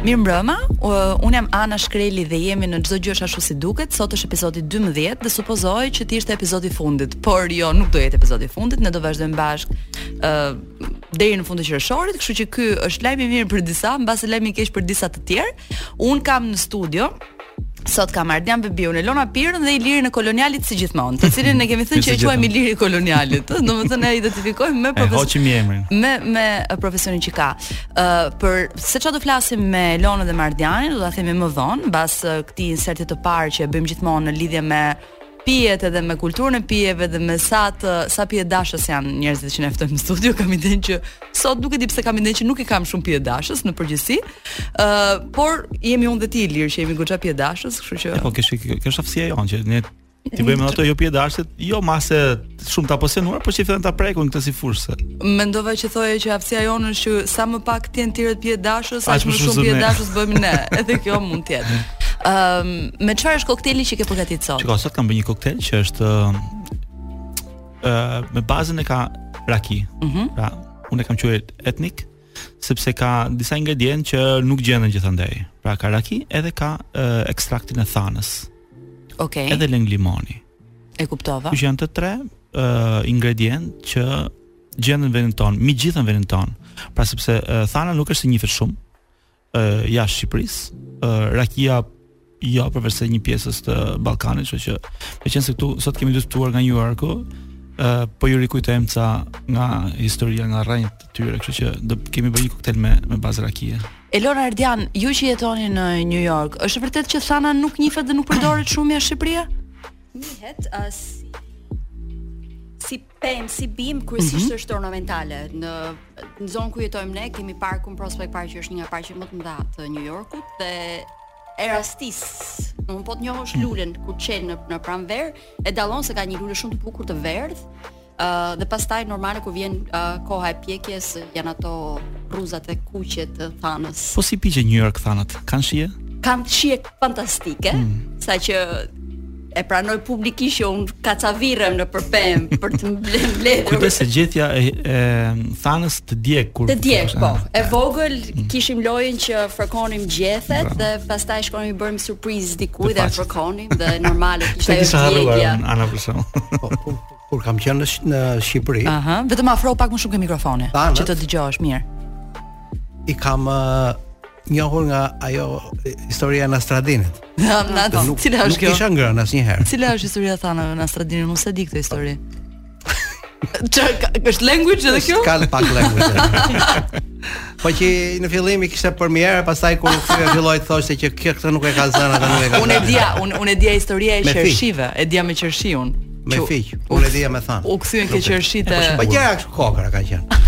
Mirëmbrëma, unë jam Ana Shkreli dhe jemi në çdo gjë është ashtu si duket. Sot është episodi 12 dhe supozohej që të ishte episodi i fundit, por jo, nuk do jetë episodi i fundit, ne do vazhdojmë bashkë ë uh, deri në fund të qershorit, kështu që ky është lajm i mirë për disa, mbase lajm i keq për disa të tjerë. Unë kam në studio Sot kam Ardian Bebiun, Elona Pirën dhe Ilirin e Kolonialit si gjithmonë, të cilin ne kemi thënë që e quajmë Iliri Kolonialit, ëh, domethënë e identifikojmë me profesion. Hoqim emrin. Me me profesionin që ka. Ë uh, për se çfarë do flasim me Elonën dhe me Ardianin, do ta themi më vonë, mbas uh, këtij inserti të parë që e bëjmë gjithmonë në lidhje me pijet edhe me kulturën e pijeve dhe me sa të sa pije dashës janë njerëzit që ne ftojmë në studio, kam idenë që sot nuk e di pse kam idenë që nuk i kam shumë pije dashës në përgjithësi. Ë, uh, por jemi unë dhe ti Ilir që jemi goxha pije dashës, kështu që Po kjo është aftësia jonë që ne t'i bëjmë ato jo pije dashës, jo mbase Shumë të apasionuar, po që fillojnë ta prekun këtë si fushë. Se... Mendova që thoje që aftësia jonë është që sa më pak të jenë të tjerët pije dashës, sa më shumë pije dashës bëjmë ne. Edhe kjo mund të jetë. Ëm, ehm, um, me çfarë është kokteli që ke përgatitur sot? Çka sot kam bërë një koktel që është ë ehm, uh, me bazën e ka raki. Mm -hmm. Pra, unë e kam quajtur etnik sepse ka disa ingredientë që nuk gjenden gjithandej. Pra ka raki edhe ka uh, ekstraktin e thanës. Okej. Okay. Edhe lëng limoni. E kuptova. Që janë të tre uh, ingredient që gjenden në vendin tonë, më gjithë në vendin tonë. Pra sepse uh, thana nuk është se njihet shumë uh, jashtë Shqipërisë. Uh, rakia jo përveç se një pjesës të Ballkanit, kështu që meqenëse këtu sot kemi dy të ftuar nga New Yorku, uh, po ju rikujtojmë ca nga historia, nga rrënjët tyre, kështu që do kemi bërë një koktel me me bazë rakie. Elona, Ardian, ju që jetoni në New York, është vërtet që thana nuk njifet dhe nuk përdoret shumë jashtë Shqipërisë? Njihet si pemë, si bimë, kryesisht mm -hmm. është ornamentale. Në, në zonën ku jetojmë ne, kemi parkun Prospect Park, që është një nga parqet më të mëdha të New Yorkut, dhe e rastis. Po të njohësh lulen kur çel në në pranverë, e dallon se ka një lule shumë të bukur të verdhë, Uh, dhe pastaj normale kur vjen uh, koha e pjekjes janë ato rruzat e kuqe të thanës. Po si piqen në New York thanat? Kanë shije? Kanë shije fantastike, mm. sa që e pranoj publikisht që unë kacavirrem nëpër pemë për të mbledhur. Kujtoj se gjethja e, e thanës të djeg kur të djeg po. Ah, e vogël mm. kishim lojën që fërkonim gjethet dhe pastaj shkonim i bënim surprizë dikujt dhe fërkonim dhe normale kishte ajo djegia. Ana për shkak. Po, po, po. Kur kam qenë në, në Shqipëri. Aha, vetëm afro pak më shumë ke mikrofonin, që të dëgjohesh mirë. I kam uh, njohur nga ajo historia e Nastradinit. Na, na, na, nuk, cila është kjo? Nuk kisha ngrënë asnjëherë. Cila është historia e thanave Nastradinit? Nuk e di këtë histori. Çka është language edhe kjo? Ka pak language. Po që në fillim i kishte për mirë, pastaj kur u kthye filloi të thoshte që kjo këtë nuk e ka zënë atë nuk e ka. Unë e dija, unë unë e dija historia e qershive, e dija me qershi unë. Me fiq, unë e dija me thana. U kthyen ke qershitë e... Po që e kështu kokërr, ka qenë.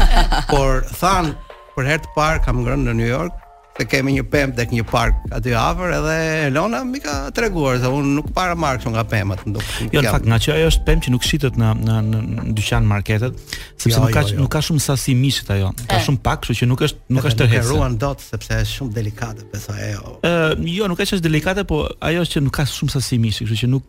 Por thana, për herë të parë kam ngrënë në New York, se kemi një pemë tek një park aty afër edhe Elona më ka treguar se unë nuk para marr kështu nga pemët nuk. Jo, në fakt nga që ajo është pemë që nuk shitet në në në, në dyqan marketet, sepse jo, nuk ka jo, jo. nuk ka shumë sasi mishi ajo. Ka e. shumë pak, kështu që nuk është nuk është tërheqëse. Nuk e ruan dot sepse është shumë delikate, besoj ajo. Ë, jo, nuk është as delikate, po ajo është që nuk ka shumë sasi mishi, kështu që nuk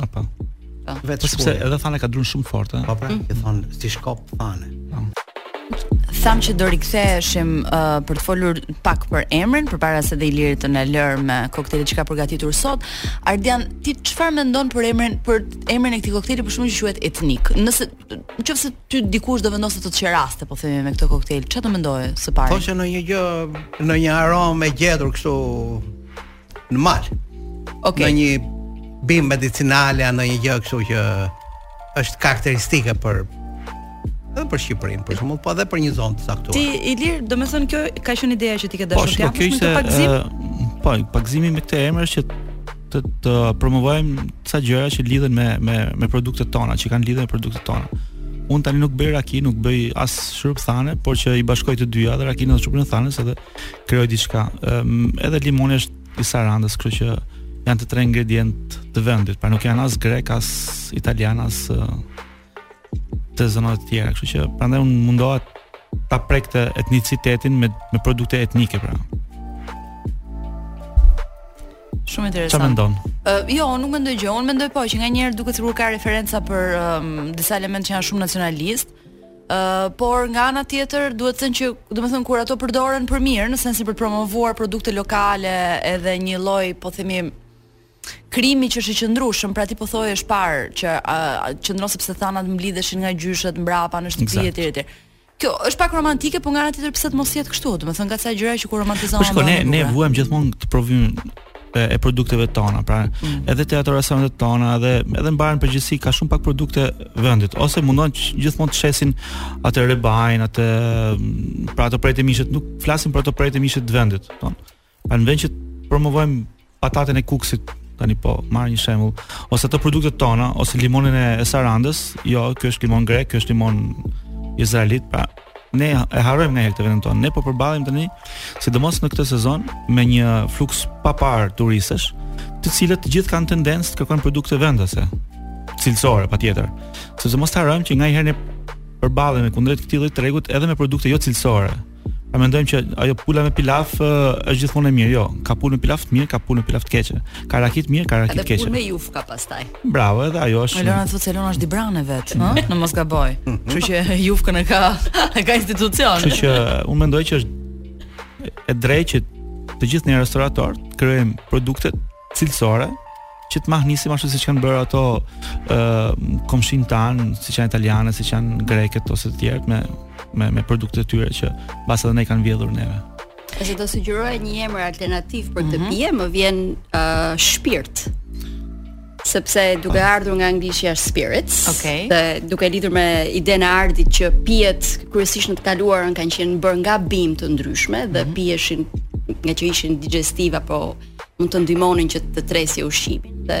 Apo. Po. Vetë po, sepse edhe thana ka drurin shumë të fortë. Po pra, i thonë si shkop thane. Thamë që do riktheheshim uh, për të folur pak për emrin përpara se dhe Iliri të na lërë me koktelin që ka përgatitur sot. Ardian, ti çfarë mendon për emrin për emrin e këtij kokteli për shkak që quhet etnik? Nëse nëse ty dikush do vendoste të të qeraste, po themi me këtë koktel, çfarë do mendoje së pari? Po që ndonjë gjë, ndonjë aromë e gjetur kështu në mal. Okay. Ndonjë bimë medicinale apo ndonjë gjë kështu që është karakteristike për edhe për Shqipërinë, për shembull, po edhe për një zonë të caktuar. Ti Ilir, domethënë kjo ka qenë ideja që ti ke dashur po, të japësh me pagëzim? Po, pagëzimi me këtë emër është që të të promovojmë ca gjëra që lidhen me me me produktet tona, që kanë lidhje me produktet tona. Unë tani nuk bëj raki, nuk bëj as shurup thane, por që i bashkoj të dyja, dhe rakinë dhe shurupin e thanës edhe krijoj diçka. Um, edhe limoni është i Sarandës, kështu që janë të tre ingredientë të vendit, pra nuk janë as grekë, as italianë, as uh, të zonave të tjera, kështu që prandaj unë mundohem ta prek këtë etnicitetin me me produkte etnike pra. Shumë interesant. Çfarë mendon? Uh, jo, unë nuk mendoj gjë. Unë mendoj po që nganjëherë duket sikur ka referenca për um, disa elementë që janë shumë nacionalistë, por nga ana tjetër duhet thënë që domethënë kur ato përdoren për mirë në sensin për të promovuar produkte lokale edhe një lloj po themi krijimi që është i qëndrueshëm, pra ti po thoje më parë që qëndron sepse thanat mblidheshin nga gjyshet mbrapa në shtëpi etj etj. Kjo është pak romantike, por nga ana tjetër pse të mos jetë kështu? Domethënë ka ca gjëra që kur romantizon. Po shkon ne ne vuajmë gjithmonë të provojmë e, e produkteve tona. Pra, mm. edhe te ato restorantet tona, edhe edhe në bare në përgjithësi ka shumë pak produkte vendit ose mundohen gjithmonë të shesin atë ribeye-n, atë pra ato prerjet e mishit, nuk flasim për ato prerjet e mishit të vendit, thonë. Pra në vend që promovojmë patatën e Kuksit tani po marr një shembull ose ato produktet tona ose limonin e Sarandës jo ky është limon grek ky është limon izraelit pra ne e harrojmë nganjëherë vendin tonë. Ne po përballemi tani, sidomos në këtë sezon me një fluks të paparë turistësh, të cilët të gjithë kanë tendencë të kërkojnë produkte vendase, cilësore patjetër. Sepse mos ta harrojmë që nganjëherë ne përballemi kundrejt këtij lloj tregut edhe me produkte jo cilësore. A mendojmë që ajo pula me pilaf është gjithmonë e mirë? Jo, ka pulë me pilaf të mirë, ka pulë me pilaf të keqe. Ka raki të mirë, ka raki të keqe. Edhe pulë me jufka pastaj. Bravo, edhe ajo është. Elona thotë se Elona është dibrane vetë, ëh, mm. në mos gaboj. Mm. Kështu që jufkën e ka e ka institucion. Kështu që unë mendoj që është e drejtë që të gjithë ne restoratorët të krijojmë produkte cilësore që të mahnitim ashtu siç kanë bërë ato ë uh, komshinjtë tanë, siç janë italianët, siç janë grekët ose të tjerë me me me produktet e tyre që mbase edhe na i kanë vjedhur neve. Nëse do sugjeroja një emër alternativ për këtë mm -hmm. pije, më vjen uh, shpirt. Sepse duke ardhur nga anglishja spirits, okay. dhe duke lidhur me idenë e Ardit që pijet kryesisht në të kaluarën kanë qenë bërë nga bimë të ndryshme dhe mm -hmm. piheshin ngaqë ishin digestive apo mund të ndihmonin që të tresje ushqimin dhe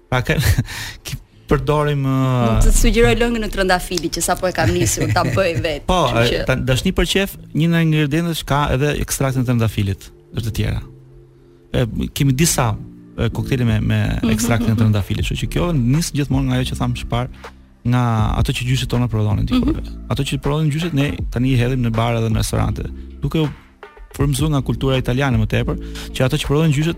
Pa ke përdorim uh... të sugjeroj lëngun e trëndafilit që sapo e kam nisur ta bëj vetë. Po, që... ta dashke për qejf, një nga ingredientët që ka edhe ekstraktin e trëndafilit, e të tjera. E, kemi disa kokteje me me mhm, ekstraktin e mhm. trëndafilit, kështu që kjo nis gjithmonë nga ajo që thamë më parë nga ato që gjyshet tona prodhonin dikur. Mm -hmm. Ato që prodhonin gjyshet ne tani i hedhim në bare dhe në restorante. Duke u frymëzuar nga kultura italiane më tepër, që ato që prodhonin gjyshet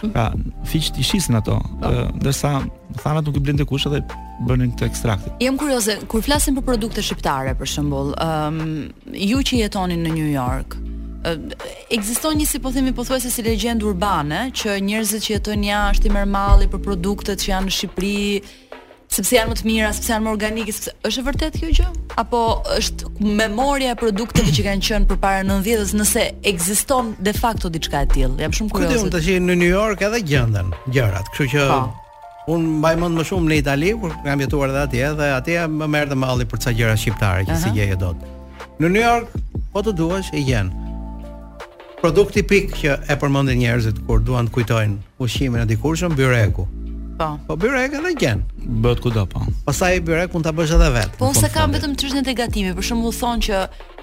Pra, fiqtë i shisin ato, po. ndërsa thanat nuk i blinte kush edhe bënin këtë ekstrakt. Jam kurioze, kur flasim për produkte shqiptare për shembull, ëm um, ju që jetoni në New York, ekziston një si po themi pothuajse si legjendë urbane që njerëzit që jetojnë jashtë i merr malli për produktet që janë në Shqipëri, sepse janë më të mira, sepse janë më organike, sepse është e vërtetë kjo gjë? Apo është memoria e produkteve që kanë qenë përpara 90-s, nëse ekziston de facto diçka e tillë? Jam shumë kurioze. Këtu mund të them në New York edhe gjenden gjërat, kështu që pa. Po. Unë mbaj mend më shumë në Itali, kur kam jetuar edhe atje dhe atje më merrte malli për ca gjëra shqiptare që uh -huh. s'i gjeje dot. Në New York, po të duash e gjen. Produkt tipik që e përmendin njerëzit kur duan të kujtojnë ushqimin e dikurshëm, byreku. Po. Po byrek edhe gjen. Bëhet kudo po. Pastaj byrek mund ta bësh edhe vet. Po s'e kam vetëm çështje gatimi, për shembull thonë që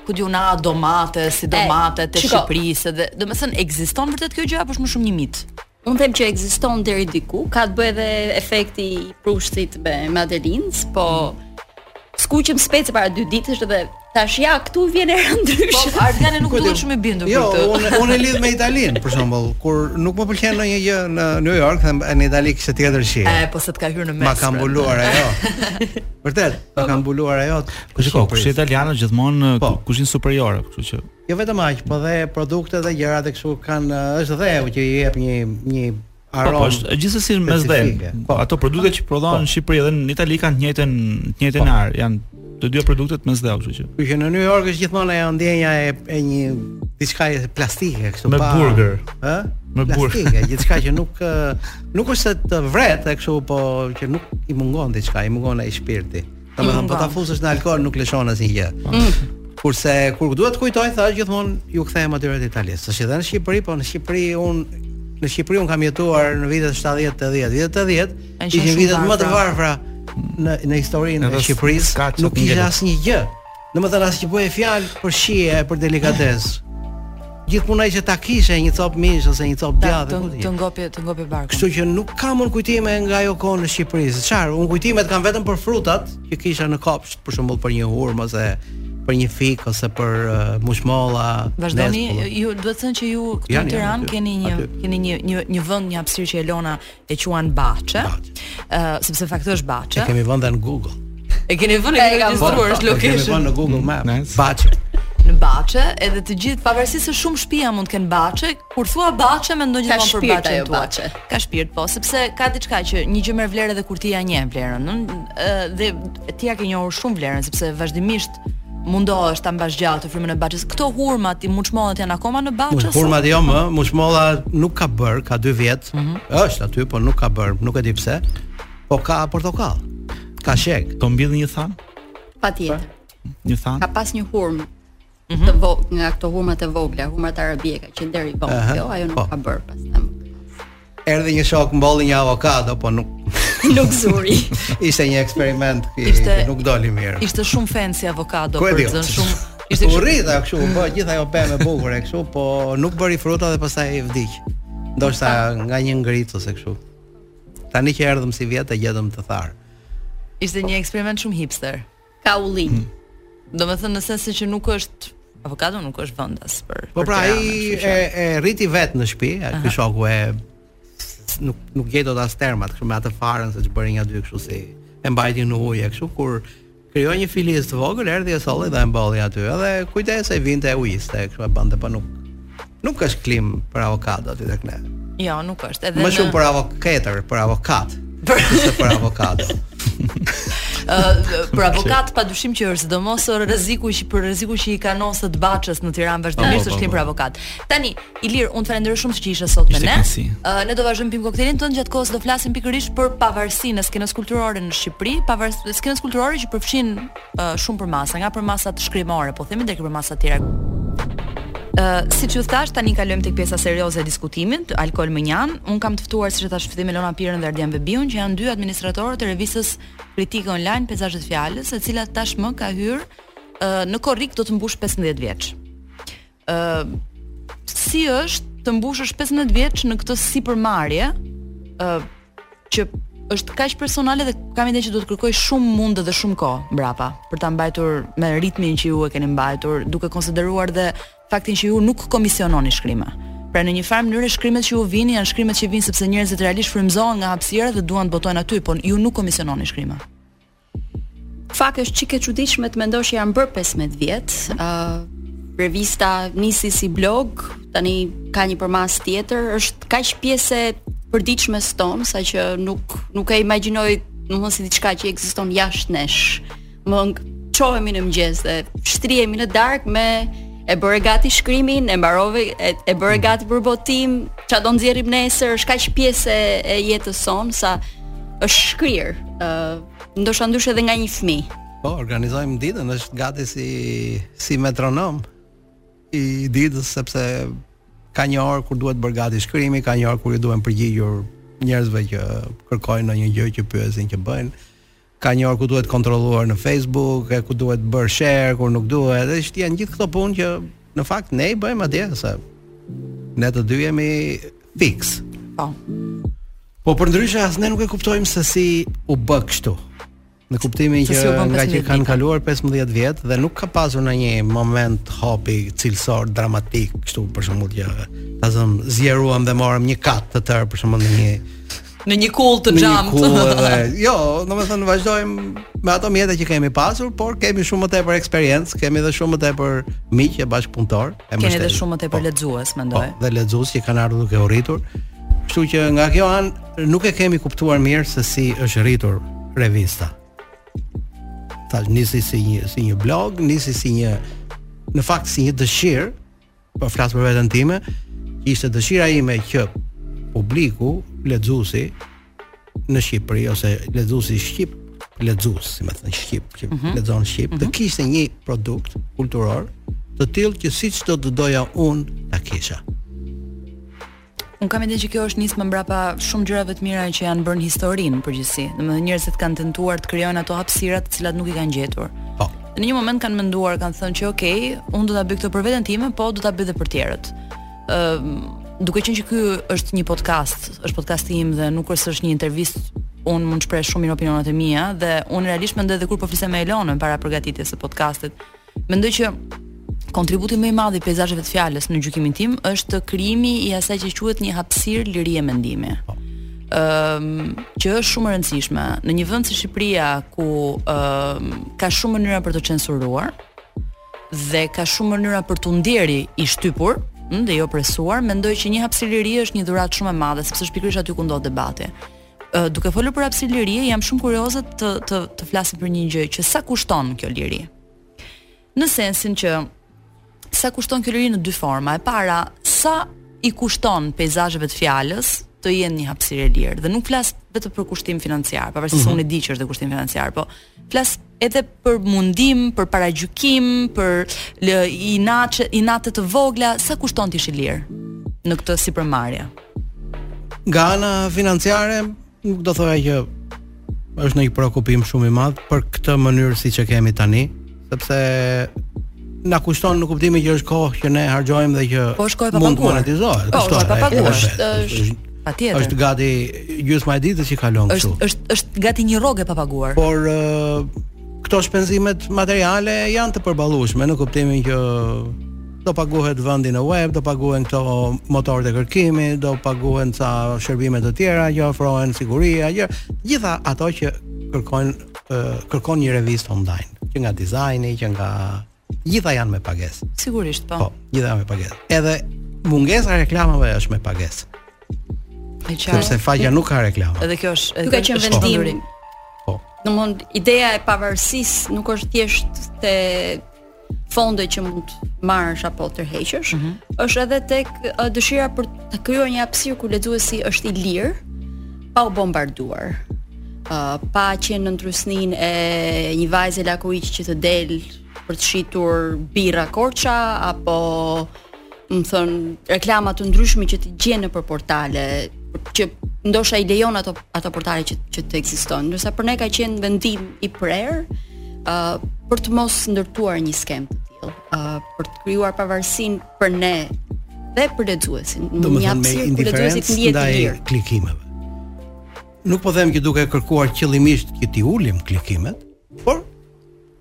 ku di unë domate, si domate të Shqipërisë dhe domethënë ekziston vërtet kjo gjë apo është më shumë një mit? Unë them që ekziston deri diku, ka të bëjë edhe efekti i Prustit me Madeleines, po skuqëm speca para dy ditësh dhe tash ja këtu vjen era ndryshe. Po Ardiane nuk duket shumë e bindur jo, për këtë. Jo, unë unë e lidh me Italinë, për shembull, kur nuk më pëlqen ndonjë gjë në New York, them në Itali kishte tjetër shije. E, po se të ka hyrë në mes. Ma ka pra. mbuluar ajo. Vërtet, ma ka mbuluar ajo. Po shiko, kuzhina italiane gjithmonë po. kuzhinë superiore, kështu që Jo vetëm aq, po dhe produktet dhe gjërat e kështu kanë është dheu që i jep një një aromë. Po, po është gjithsesi në Mesdhe. Po. Ato produkte që prodhohen po. në Shqipëri dhe në Itali kanë të njëjtën të njëjtën po. ar, janë të dyja produktet Mesdhe, kështu që. Kështu që në New York është gjithmonë ajo ndjenja e e një diçka plastike kështu pa. Me burger. Ë? Me burger. Plastike, gjithçka që nuk nuk është se të vret, kështu po që nuk i mungon diçka, i mungon ai shpirti. Domethënë po ta fusësh në alkool nuk lëshon asnjë gjë. Mm. Kurse kur duhet të kujtoj thash gjithmonë iu kthehem atyre të Italisë. Edhe në Shqipëri, po në Shqipëri un në Shqipëri un kam jetuar në vitet 70, 80, vitet 80, ishin vitet më të varfra në në historinë e Shqipërisë. Nuk kishte asnjë gjë. Domethënë as që bëhej fjalë për shije, për delikatesë. Gjithmonë ajo që ta kishe një copë mish ose një copë djathë, po ti. Të ngopje, të ngopje barkun. Kështu që nuk kam un kujtime nga ajo kohë në Shqipëri. Çfarë? Un kujtimet kam vetëm për frutat që kisha në kopsht, për shembull për një hurmë ose për një fik ose për uh, mushmolla. Vazhdoni, ju duhet thënë që ju këtu në Tiranë keni një aty. keni një një një vend, një hapësirë që Elona e quan Bahçe, ë sepse në fakt është bahçe. E kemi vënë në Google. E keni vënë e keni regjistruar është location. E kemi vënë në Google Maps. Bahçe. Në Bahçe, edhe të gjithë pavarësisht se shumë shtëpia mund të kenë bahçe, kur thua Bahçe mendon gjithmonë për Bahçe ajo Bahçe. Ka shpirt po, sepse ka diçka që një gjë merr vlerë edhe kur ti ja njeh vlerën, ëh, dhe ti ja ke njohur shumë vlerën sepse vazhdimisht mundohesh ta mbash gjallë frymën e Bahçes. Këto hurmat e muçmollat janë akoma në Bahçe? Hurmat jo më, muçmolla nuk ka bër, ka 2 vjet. Mm -hmm. Është aty, po nuk ka bër, nuk e di pse. Po ka portokall. Ka shegë. Do mbill një thanë? Patjetër. Një thanë? Ka pas një hurmë mm -hmm. të vogël, nga këto hurmat e vogla, hurmat arabike që deri vonë, uh -huh. jo, ajo nuk po. ka bër pastaj. Erdhi një shok mbolli një avokado, po nuk nuk zuri. ishte një eksperiment që ishte, nuk doli mirë. Ishte shumë fancy avokado për të zënë shumë. Ishte shumë u rrit e kështu, po gjithë ajo pemë e bukur e kështu, po nuk bëri fruta dhe pastaj vdiq. Ndoshta nga një ngricë ose kështu. Tani që erdhëm sivjet e gjetëm të tharë. Ishte një eksperiment shumë hipster. Ka ullinj. Hmm. Domethënë në sensin që nuk është Avokado nuk është vendas për. Po pra ai e e rriti vet në shtëpi, ky shoku e nuk nuk gjej dot as termat kështu me atë farën se ç'bëri nga dy kështu si e mbajti në ujë kështu kur krijoi një filiz të vogël, erdhi e solli dhe e mbolli aty. Edhe kujdesej, vinte e ujiste, kështu e bënte, po nuk Nuk është klimë për avokado aty tek ne. Jo, nuk është. Edhe më shumë në... për avokatë, për avokat. Për se për avokado. për avokat pa dyshim që është sidomos rrezikut që për rrezikut që i kanoset bahçes në Tiranë vazhdimisht po, po, është klimë po. për avokat. Tani, Ilir, unë të falenderoj shumë që ishe sot me ne. Uh, ne do vazhdojmë pimë koktelin tonë gjatë kohës do flasim pikërisht për pavarësinë e skenës kulturore në Shqipëri, pavarësinë e skenës kulturore që përfshin shumë përmasa, nga përmasat shkrimore, po themi deri përmasat tjera. Ë, siç ju thashë, tani kalojmë tek pjesa serioze e diskutimit, alkooli mënjanë. Unë kam të ftuar siç e thashë fillim Elona Pirën dhe Ardian Vehbiun, që janë dy administratorët e revistës kritike online Peizazhe të Fjalës, e cila tashmë ka hyrë në korrik do të mbushë 15 vjeç. ë uh, si është të mbushësh 15 vjet në këtë sipërmarrje ë uh, që është kaq personale dhe kam idenë që do të kërkojë shumë mund dhe shumë kohë mbrapa për ta mbajtur me ritmin që ju e keni mbajtur, duke konsideruar dhe faktin që ju nuk komisiononi shkrime. Pra në një farë mënyre shkrimet që ju vijnë janë shkrimet që vijnë sepse njerëzit realisht frymëzohen nga hapësira dhe duan të botojnë aty, por ju nuk komisiononi shkrime. Fakt është çikë e çuditshme të mendosh që janë bërë 15 vjet. ë uh, Revista nisi si blog, tani ka një përmasë tjetër, është kaq pjesë e përditshmes tonë saqë nuk nuk e imagjinoj domethënë si diçka që ekziston jashtë nesh. Më çohemi në mëngjes dhe shtrihemi në darkë me e bëre gati shkrimin, e mbarove, e, e bëre mm. gati për botim, ça do nxjerrim nesër, është kaq pjesë e jetës sonë sa është shkrirë, ë uh, ndoshta ndryshe edhe nga një fëmijë. Po, organizon ditën, është gati si si metronom i ditës sepse ka një orë kur duhet bërë gati shkrimi, ka një orë kur u duhen përgjigjur njerëzve që kërkojnë ndonjë gjë që pyesin që bëjnë. ka një orë ku duhet kontrolluar në Facebook, e ku duhet bërë share, kur nuk duhet, dhe që janë gjithë këto punë që në fakt ne i bëjmë atje, se ne të dy jemi fix. Po. Po përndryshe as ne nuk e kuptojmë se si u bë kështu. Në kuptimin që ngaqë kanë kaluar 15 vjet dhe nuk ka pasur ndonjë moment hopi cilësor dramatik kështu për shembull që ta zëmë zgjeruam dhe morëm një kat të tërë për shembull në një Në një kullë të xhamt. Në një kullë. Jo, domethënë vazhdojmë me ato mjete që kemi pasur, por kemi shumë më tepër eksperiencë, kemi edhe shumë më tepër miq e bashkëpunëtorë, e kemi edhe shumë më tepër po, lexues, mendoj. Po, dhe lexues që kanë ardhur duke u rritur. Kështu që nga kjo anë nuk e kemi kuptuar mirë se si është rritur revista. Tash nisi si një si një blog, nisi si një në fakt si një dëshirë po flas për veten time, ishte dëshira ime që publiku lexuesi në Shqipëri ose lexuesi shqip, lexues, si me thënë shqip, që mm -hmm. lexon shqip, mm -hmm. të mhm. kishte një produkt kulturor të tillë që siç do të doja unë ta kisha. Un kam idenë që kjo është nismë mbrapa shumë gjërave të mira që janë bërë në historinë në përgjithësi. Domethënë njerëzit kanë tentuar të krijojnë ato hapësira të cilat nuk i kanë gjetur. Po. Në një moment kanë menduar, kanë thënë që ok, un do ta bëj këtë për veten time, po do ta bëj edhe për tjerët. Ë, duke qenë që ky është një podcast, është podcasti im dhe nuk është është një intervistë un mund të shpreh shumë mirë opinionet e mia dhe un realisht mendoj edhe kur po flisem me Elonën para përgatitjes së podcastit, Mendoj që Kontributi më i madh i peizazheve të fjalës në gjykimin tim është krijimi i asaj që quhet një hapësirë lirie mendimi. Ëm um, që është shumë e rëndësishme në një vend si Shqipëria ku um, ka shumë mënyra për të censuruar dhe ka shumë mënyra për t'u ndjerë i shtypur hm, dhe i opresuar, mendoj që një hapësirë lirie është një dhuratë shumë e madhe sepse është pikërisht aty ku ndodh debati. Uh, duke folur për hapësirë lirie, jam shumë kurioze të të të flasim për një gjë që sa kushton kjo liri. Në sensin që sa kushton kjo liri në dy forma. E para, sa i kushton peizazheve të fjalës të jenë një hapësirë e lirë dhe nuk flas vetëm për kushtim financiar, pavarësisht mm -hmm. se mhm. unë e di që është dhe kushtim financiar, po Flas edhe për mundim, për paragjykim, për lë, inaçe, inate të vogla, sa kushton të ish i lirë në këtë sipërmarrje? Nga ana financiare nuk do thoja që është një preokupim shumë i madh për këtë mënyrë siç e kemi tani. sepse na kushton në kuptimin që është kohë që ne harxhojmë dhe që mund të monetizohet. Po, është pa paguar. Është patjetër. Është gati gjysma e ditës që kalon këtu. Është është është gati një rrogë e papaguar. Por këto shpenzimet materiale janë të përballueshme në kuptimin që do paguhet vendi në web, do paguhen këto motorët e kërkimit, do paguhen ca shërbime të tjera që ofrohen siguria, gjitha ato që kërkojnë kërkon një revistë online, që nga dizajni, që nga gjitha janë me pagesë. Sigurisht, po. Po, gjitha janë me pagesë. Edhe mungesa e reklamave është me pagesë. E qartë. Sepse faqja nuk ka reklama. Edhe kjo është, edhe kjo është vendim. Po. Domthon ideja e pavarësisë nuk është thjesht te fonde që mund të marrësh apo tërheqësh, mm -hmm. është edhe tek dëshira për të krijuar një hapësirë ku lexuesi është i lirë pa u bombarduar. Uh, pa qenë në ndrysnin e një vajze lakuriqe që të del për të shitur birra korça apo më thon reklama të ndryshme që të gjen nëpër portale që ndoshta i lejon ato ato portale që që të ekzistojnë. Ndërsa për ne ka qenë vendim i prerë ë uh, për të mos ndërtuar një skemë të tillë, ë uh, për të krijuar pavarësinë për ne dhe për lexuesin. Domethënë me indiferencë ndaj klikimeve. Nuk po them që duke kërkuar qëllimisht që t'i ulim klikimet, por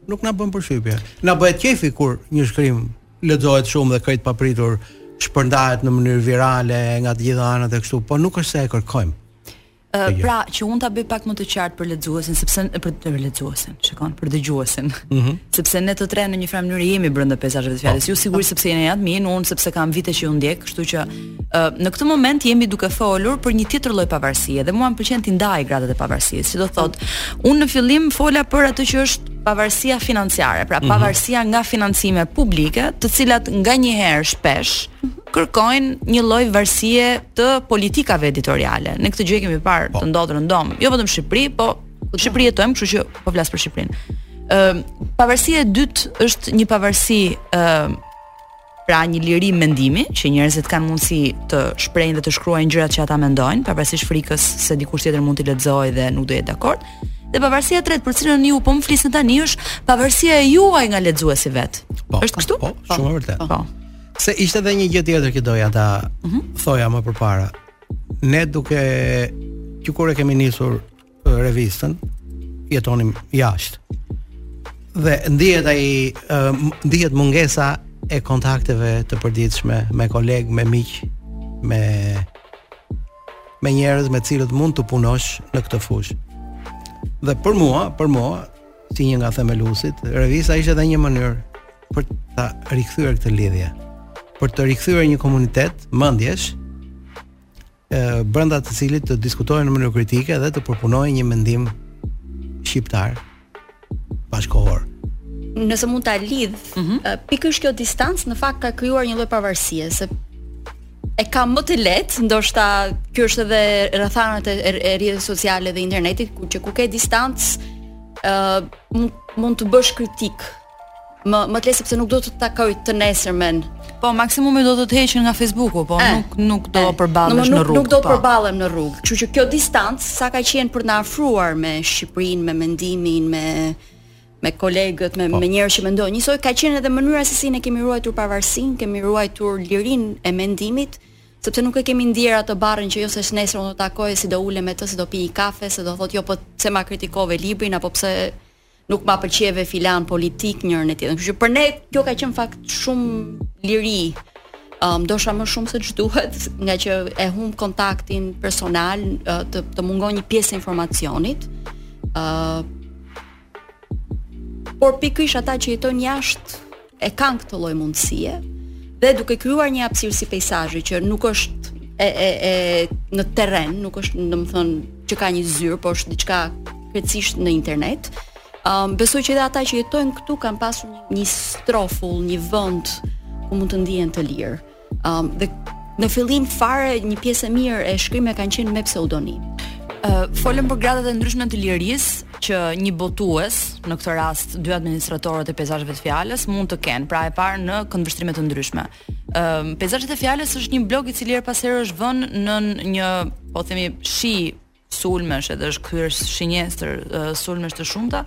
Nuk na bën përshtypje. Na bëhet qejfi kur një shkrim lexohet shumë dhe krejt papritur shpërndahet në mënyrë virale nga të gjitha anët e kështu, po nuk është se e kërkojmë. Uh, pra, që unë ta bëj pak më të qartë për lexuesin, sepse për, për lexuesin, shiko, për dëgjuesin. Mm -hmm. Sepse ne të tre në një farë mënyre jemi brenda peizazhit të fjalës. Po. Ju sigurisht sepse jeni admin, unë sepse kam vite që ju ndjek, kështu që në këtë moment jemi duke folur për një tjetër lloj pavarësie dhe mua më pëlqen t'i ndaj gradat e pavarësisë. Si do thotë, unë në fillim fola për atë që është pavarësia financiare, pra mhm. pavarësia nga financime publike, të cilat nganjëherë shpesh kërkojnë një lloj varësie të politikave editoriale. Ne këtë gjë kemi parë po. të ndodhur në dom, jo vetëm në Shqipëri, po në Shqipëri jetojmë, kështu që po flas për Shqipërinë. Ëm, pavarësia e dytë është një pavarësi ëm Pra një liri mendimi që njerëzit kanë mundësi të shprehin dhe të shkruajnë gjërat që ata mendojnë, pavarësisht frikës se dikush tjetër mund t'i lexojë dhe nuk do jetë dakord. Dhe pavarësia e tretë për cilën ju po më flisni tani është pavarësia e juaj nga lexuesi vetë. Po, është kështu? Po, po shumë e vërtetë. Po. Se ishte edhe një gjë tjetër që doja ta uh mhm. -huh. thoja më përpara. Ne duke që kur e kemi nisur revistën, jetonim jashtë. Dhe ndihet ai ndihet mungesa e kontakteve të përditshme me kolegë, me miq, me me njerëz me cilët mund të punosh në këtë fushë. Dhe për mua, për mua, si një nga themeluesit, revista ishte edhe një mënyrë për ta rikthyer këtë lidhje, për të rikthyer një komunitet mendjesh brenda të cilit të diskutohej në mënyrë kritike dhe të përpunohej një mendim shqiptar bashkëkohor. Nëse mund ta lidh, mm -hmm. pikërisht kjo distancë në fakt ka krijuar një lloj pavarësie, se e ka më të lehtë, ndoshta kjo është edhe rrethanat e, e rrjeteve sociale dhe internetit, ku që ku ke distancë, ë uh, mund të bësh kritikë Më më lehtë sepse nuk do të takoj të nesërmen. Po maksimumi do të të heqin nga Facebooku, po e, nuk nuk do e, përballesh në rrugë. Nuk do të po. përballem në rrugë. Kështu që kjo distancë sa ka qenë për të na afruar me Shqipërinë, me mendimin, me me kolegët, me, po. me njerëz që mendojnë njësoj, ka qenë edhe mënyra se si ne kemi ruajtur pavarësinë, kemi ruajtur lirinë e mendimit, sepse nuk e kemi ndier atë barrën që jo, se nesër unë do takoj si do ulem me të, si do pi një kafe, se do thotë jo po pse ma kritikove librin apo pse nuk ma pëlqeve filan politik njërën e tjetrën. Kështu që për ne kjo ka qenë në fakt shumë liri. Um, ndoshta më shumë se ç'duhet, ngaqë e humb kontaktin personal, të të mungon një pjesë e informacionit. ë uh, Por pikërisht ata që jetojnë jashtë e kanë këtë lloj mundësie dhe duke krijuar një hapësirë si Peizazhe që nuk është e e e në terren, nuk është domethënë që ka një zyrë, por është diçka krejtësisht në internet. Um, besoj që edhe ata që jetojnë këtu kanë pasur një, një strofull, një vend ku mund të ndihen të lirë. Um, dhe në fillim fare një pjesë e mirë e shkrimeve kanë qenë me pseudonim. Uh, folëm për gradat e ndryshme të lirisë që një botues, në këtë rast dy administratorët e Peizazheve të Fjalës mund të kenë, pra e parë në këndvështrime të ndryshme. Ëm um, Peizazhet e Fjalës është një blog i cili herë pas here është vënë në një, po themi, shi sulmesh edhe është kthyer shënjestër sulmesh të shumta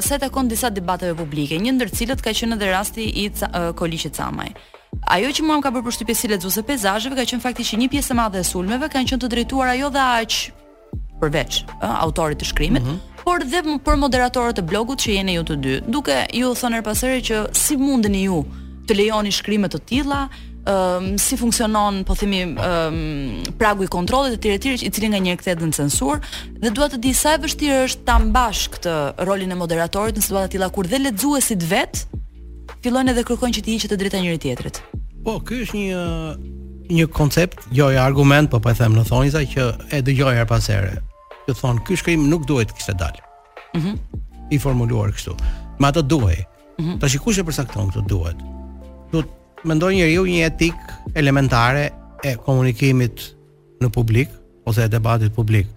sa i takon disa debateve publike, një ndër të cilët ka qenë edhe rasti i ca, uh, Koliqi-Camaj. Ajo që mua më ka bërë përshtypje si lexuese e Peizazheve ka qenë fakti që një pjesë e madhe e sulmeve kanë qenë të drejtuara jo dhe aq përveç ë autorit të shkrimit, mm -hmm por dhe për moderatorët e blogut që jeni ju të dy, duke ju thënë herë pas here që si mundeni ju të lejoni shkrime të tilla, um, si funksionon, po themi, um, pragu i kontrollit e tjera, e tjera, i cili nganjëherë kthehet në censurë, dhe dua të di sa e vështirë është ta mbash këtë rolin e moderatorit në situata të tilla, kur dhe lexuesit vetë, fillojnë edhe kërkojnë që t'i heqin të drejta njëri-tjetrit. Po, ky është një një koncept, gjoja argument, po po e them në thonjëza që e dëgjoj herë pas here. Që thonë, ky shkrim nuk duhej të kishte dalë. Mhm. Mm I formuluar kështu. Me atë duhej. Mm -hmm. Tash kush e përcakton këtë duhej? Do mendoj njeriu një etik elementare e komunikimit në publik ose e debatit publik.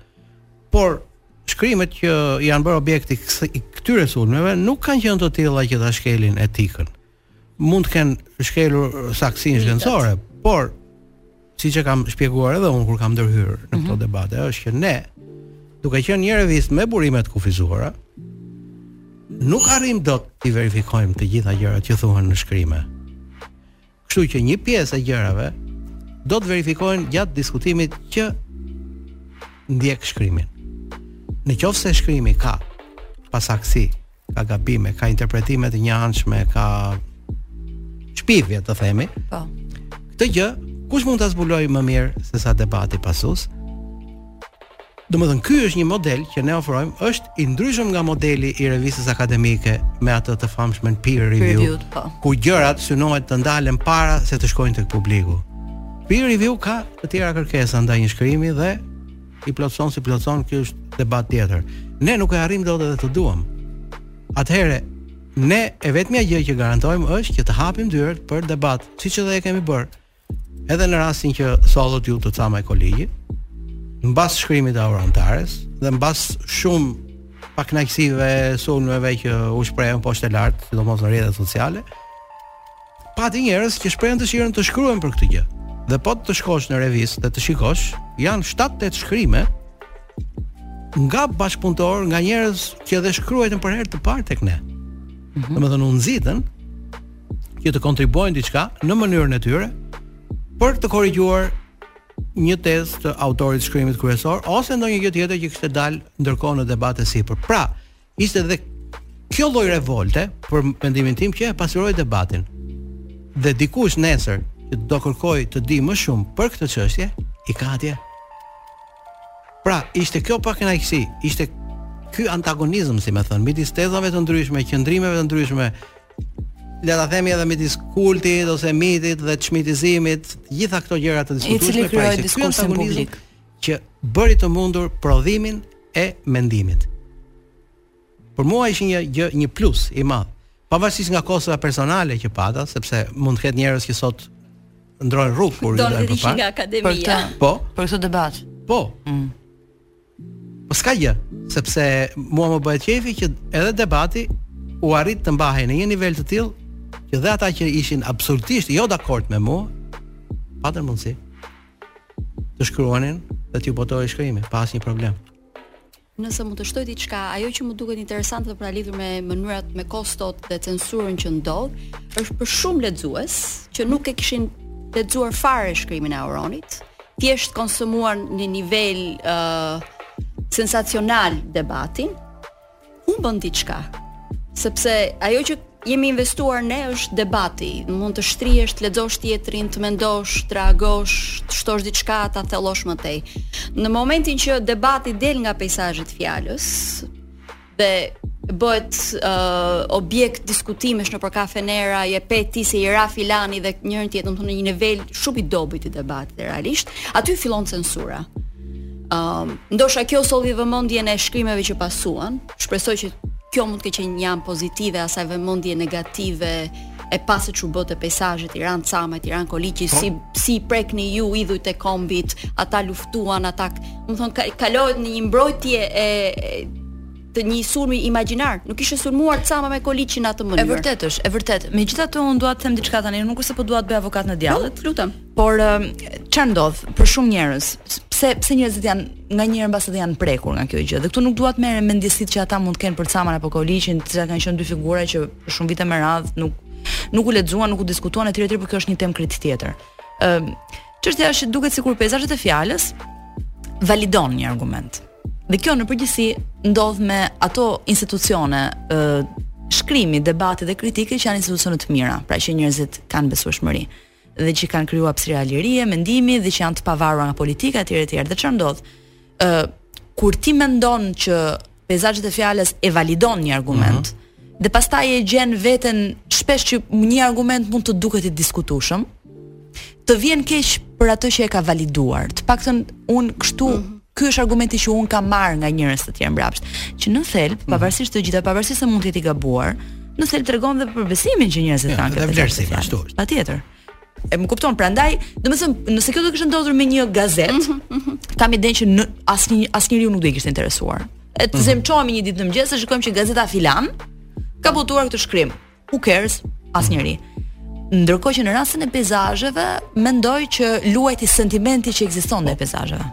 Por shkrimet që janë bërë objekti i këtyre sulmeve nuk kanë qenë të tilla që ta shkelin etikën. Mund të kenë shkelur saksinë shkencore, por siç e kam shpjeguar edhe unë kur kam ndërhyrë në këto mm -hmm. debate, është që ne duke qenë një revistë me burime të kufizuara, nuk arrijmë dot të verifikojmë të gjitha gjërat që thuhen në shkrime. Kështu që një pjesë e gjërave do të verifikohen gjatë diskutimit që ndjek shkrimin. Në qoftë se shkrimi ka pasaktësi ka gabime, ka interpretime të njëanshme, ka shpifje të themi. Po. Këtë gjë kush mund ta zbulojë më mirë se sa debati pasues? Domethënë ky është një model që ne ofrojmë, është i ndryshëm nga modeli i revistës akademike me atë të famshmen peer review, review po. ku gjërat synohet të ndalen para se të shkojnë tek publiku. Peer review ka të tjera kërkesa ndaj një shkrimi dhe i plotëson s'i plotëson, kjo është debat tjetër. Ne nuk e arrijmë dot edhe të duam. Atëherë ne e vetmja gjë që garantojmë është që të hapim dyert për debat, siç edhe e kemi bërë. Edhe në rastin që sollët ju te çamët e Kolegjit, mbas shkrimit të Auron Tares dhe mbas shumë pakënaqësive, sulmeve që u shprehën poshtë e lart, sidomos në rrjetet sociale, Pati njerëz që shprehën dëshirën të shkruajnë për këtë gjë. Dhe po të shkosh në revistë dhe të shikosh, janë 7-8 shkrime nga bashkëpunëtorë, nga njerëz që edhe shkruajtën për herë të parë tek ne. Mm -hmm. Domethënë u nxitën që të kontribuojnë diçka në mënyrën e tyre për të korrigjuar një tezë të autorit të shkrimit kryesor ose ndonjë gjë tjetër që kishte dalë ndërkohë në debat e sipër. Pra, Ishte dhe kjo lloj revolte për mendimin tim që e pasuroi debatin. Dhe dikush nesër që do kërkojë të dijë më shumë për këtë çështje, i ka atje. Pra, ishte kjo pakënaqësi, ishte ky antagonizëm, si me thënë, midis tezave të ndryshme, qëndrimeve të ndryshme, le ta themi edhe midis kultit ose mitit dhe çmitizimit, gjitha këto gjëra të diskutueshme, pra ishte ky antagonizëm publik. që bëri të mundur prodhimin e mendimit. Për mua ishte një gjë, një plus i madh. Pavarësisht nga kostot personale që pata, sepse mund të ketë njerëz që sot ndërrojnë rrugë kur do të ishin nga akademia. Për këtë, po, për këtë debat. Po. Mm. Po s'ka gjë, sepse mua më bëhet qejfi që edhe debati u arrit të mbahej në një nivel të tillë që dhe ata që ishin absolutisht jo dakord me mua, patën mundësi të shkruanin dhe t'u botohej shkrimi pa asnjë problem. Nëse mund të shtoj diçka, ajo që më duket interesante dhe pra lidhur me mënyrat me kostot dhe censurën që ndodh, është për shumë lexues që nuk e kishin lexuar fare shkrimin e Auronit, thjesht konsumuan në nivel ë uh, sensacional debatin, humbën diçka. Sepse ajo që jemi investuar ne është debati. Mund të shtrihesh, të lexosh tjetrin, të mendosh, të reagosh, të shtosh diçka, ta thellosh më tej. Në momentin që debati del nga Peizazhe të fjalës dhe bëhet uh, objekt diskutimesh nëpër kafenera, e pe ti se i ra filani dhe njërin tjetrin në një nivel shumë i dobët i debatit realisht, aty fillon censura. Um, ndoshta kjo solli vëmendjen e shkrimeve që pasuan. Shpresoj që kjo mund të ketë qenë një anë pozitive e asaj vëmendje negative e para që u botua te Peizazhet, u ra Camaj, u ra Koliqi, po. si, si i prekni ju idhujt e kombit, ata luftuan, ata, domethënë, ka, kalohet një mbrojtje e, të një sulmi imagjinar. Nuk ishte sulmuar Camaj me Koliqin në atë mënyrë. E vërtetë është, e vërtetë. Megjithatë unë dua të them diçka tani, nuk është se po dua të bëj avokatin e djallit. Të lutem. Por çfarë ndodh për shumë njerëz? Pse pse njerëzit janë nganjëherë mbase janë prekur nga kjo gjë. Dhe këtu nuk dua të merrem me ndjesitë që ata mund të kenë për Camajn apo Koliqin, të cilat kanë qenë dy figura që për shumë vite me radhë nuk nuk u lexuan, nuk u diskutuan etj etj, por kjo është një temë krejt tjetër. Ëm çështja është duket sikur Peizazhet e fjalës validon një argument. Dhe kjo në përgjithësi ndodh me ato institucione ë shkrimi, debati dhe kritikë që janë institucione të mira, pra që njerëzit kanë besueshmëri. dhe që kanë krijuar hapësira lirie mendimi dhe që janë të pavarura nga politika etj etj dhe çfarë ndodh ë uh, kur ti mendon që Peizazhet e fjalës e validon një argument mm -hmm. dhe pastaj e gjen veten shpesh që një argument mund të duket i diskutueshëm të vjen keq për atë që e ka validuar të paktën unë kështu mm -hmm Ky është argumenti që unë kam marr nga njerëz të tjerë mbrapsht, që në thelb, mhm. pavarësisht të gjitha, pavarësisht se mund të jetë i gabuar, në thelb tregon dhe për besimin që njerëzit ja, kanë. Ja, vlerësim ashtu. Patjetër. E më kupton, prandaj, domethënë, nëse kjo do të kishte ndodhur me një gazetë, mm -hmm, mm -hmm. kam idenë që asnjë asnjeriu nuk do i kishte interesuar. E ta mm -hmm. zëmë çohemi një ditë në mëngjes, shikojmë që gazeta filan ka botuar këtë shkrim. who cares, asnjeri. Ndërkohë që në rastin e peizazheve, mendoj që luajti sentimenti që ekziston ndaj peizazheve.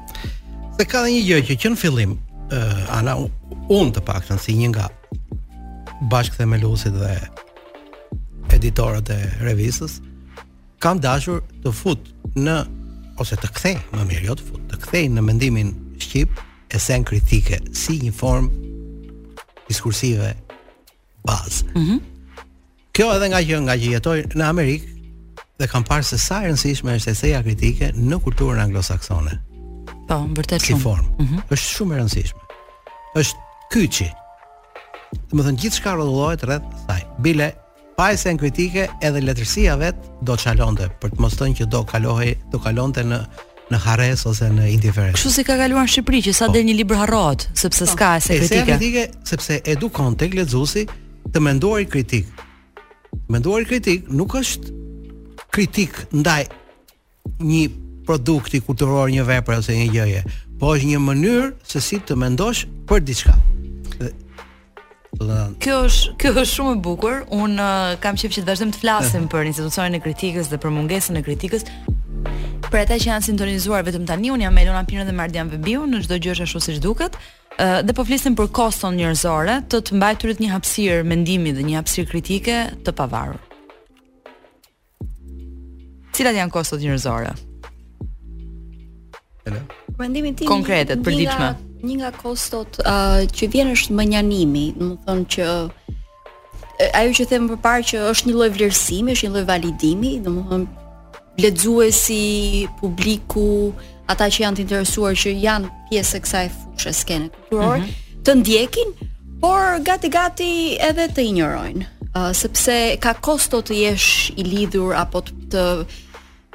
Se ka dhe një gjë që që në fillim, uh, ana, unë të paktën si një nga bashkëthemeluesit dhe editorët e revistës, kam dashur të fut në, ose të kthej, më mirë, jo të fut, të kthej në mendimin shqip, esenë kritike, si një formë diskursive bazë. Mhm. Mm Kjo edhe nga, ngaqë jetoj në Amerikë dhe kam parë se sa e rëndësishme është eseja kritike në kulturën anglosaksone. Po, vërtet shumë. Si formë. Mm -hmm. Është shumë e rëndësishme. Është kyçi. Domethënë gjithçka rrotullohet rreth saj. Bile pa esenë kritike edhe letërsia vetë do çalonte për të mos thënë që do kalohej, do kalonte në në harresë ose në indiferencë. Kështu siç ka kaluar në Shqipëri që sa po. del një libër harrohet, sepse po. s'ka ese kritike. Ese kritike sepse edukon tek lexuesi të menduarit kritik. Të menduarit kritik nuk është kritik ndaj një produkti kulturor, një vepre ose një gjëje, po është një mënyrë se si të mendosh për diçka. Kjo është kjo është shumë e bukur. Un uh, kam qejf që të vazhdojmë të flasim eh. për institucionin e kritikës dhe për mungesën e kritikës. Për ata që janë sintonizuar vetëm tani, un jam me Elona Pirën dhe Ardian Vehbiun, në çdo gjë është ashtu siç duket. Uh, dhe po flisim për koston njerëzore të të mbajturit një hapësirë mendimi dhe një hapësirë kritike të pavarur. Cilat janë kostot njerëzore? Elona? Mendimin tim konkrete të përditshme. Një nga kostot uh, që vjen është mënjanimi, domethënë që ajo që themi përpara që është një lloj vlerësimi, është një lloj validimi, domethënë lexuesi, publiku, ata që janë të interesuar që janë pjesë e kësaj fushe skene kulturore mm -hmm. të ndjekin, por gati gati edhe të injorojnë, uh, sepse ka kosto të jesh i lidhur apo të të,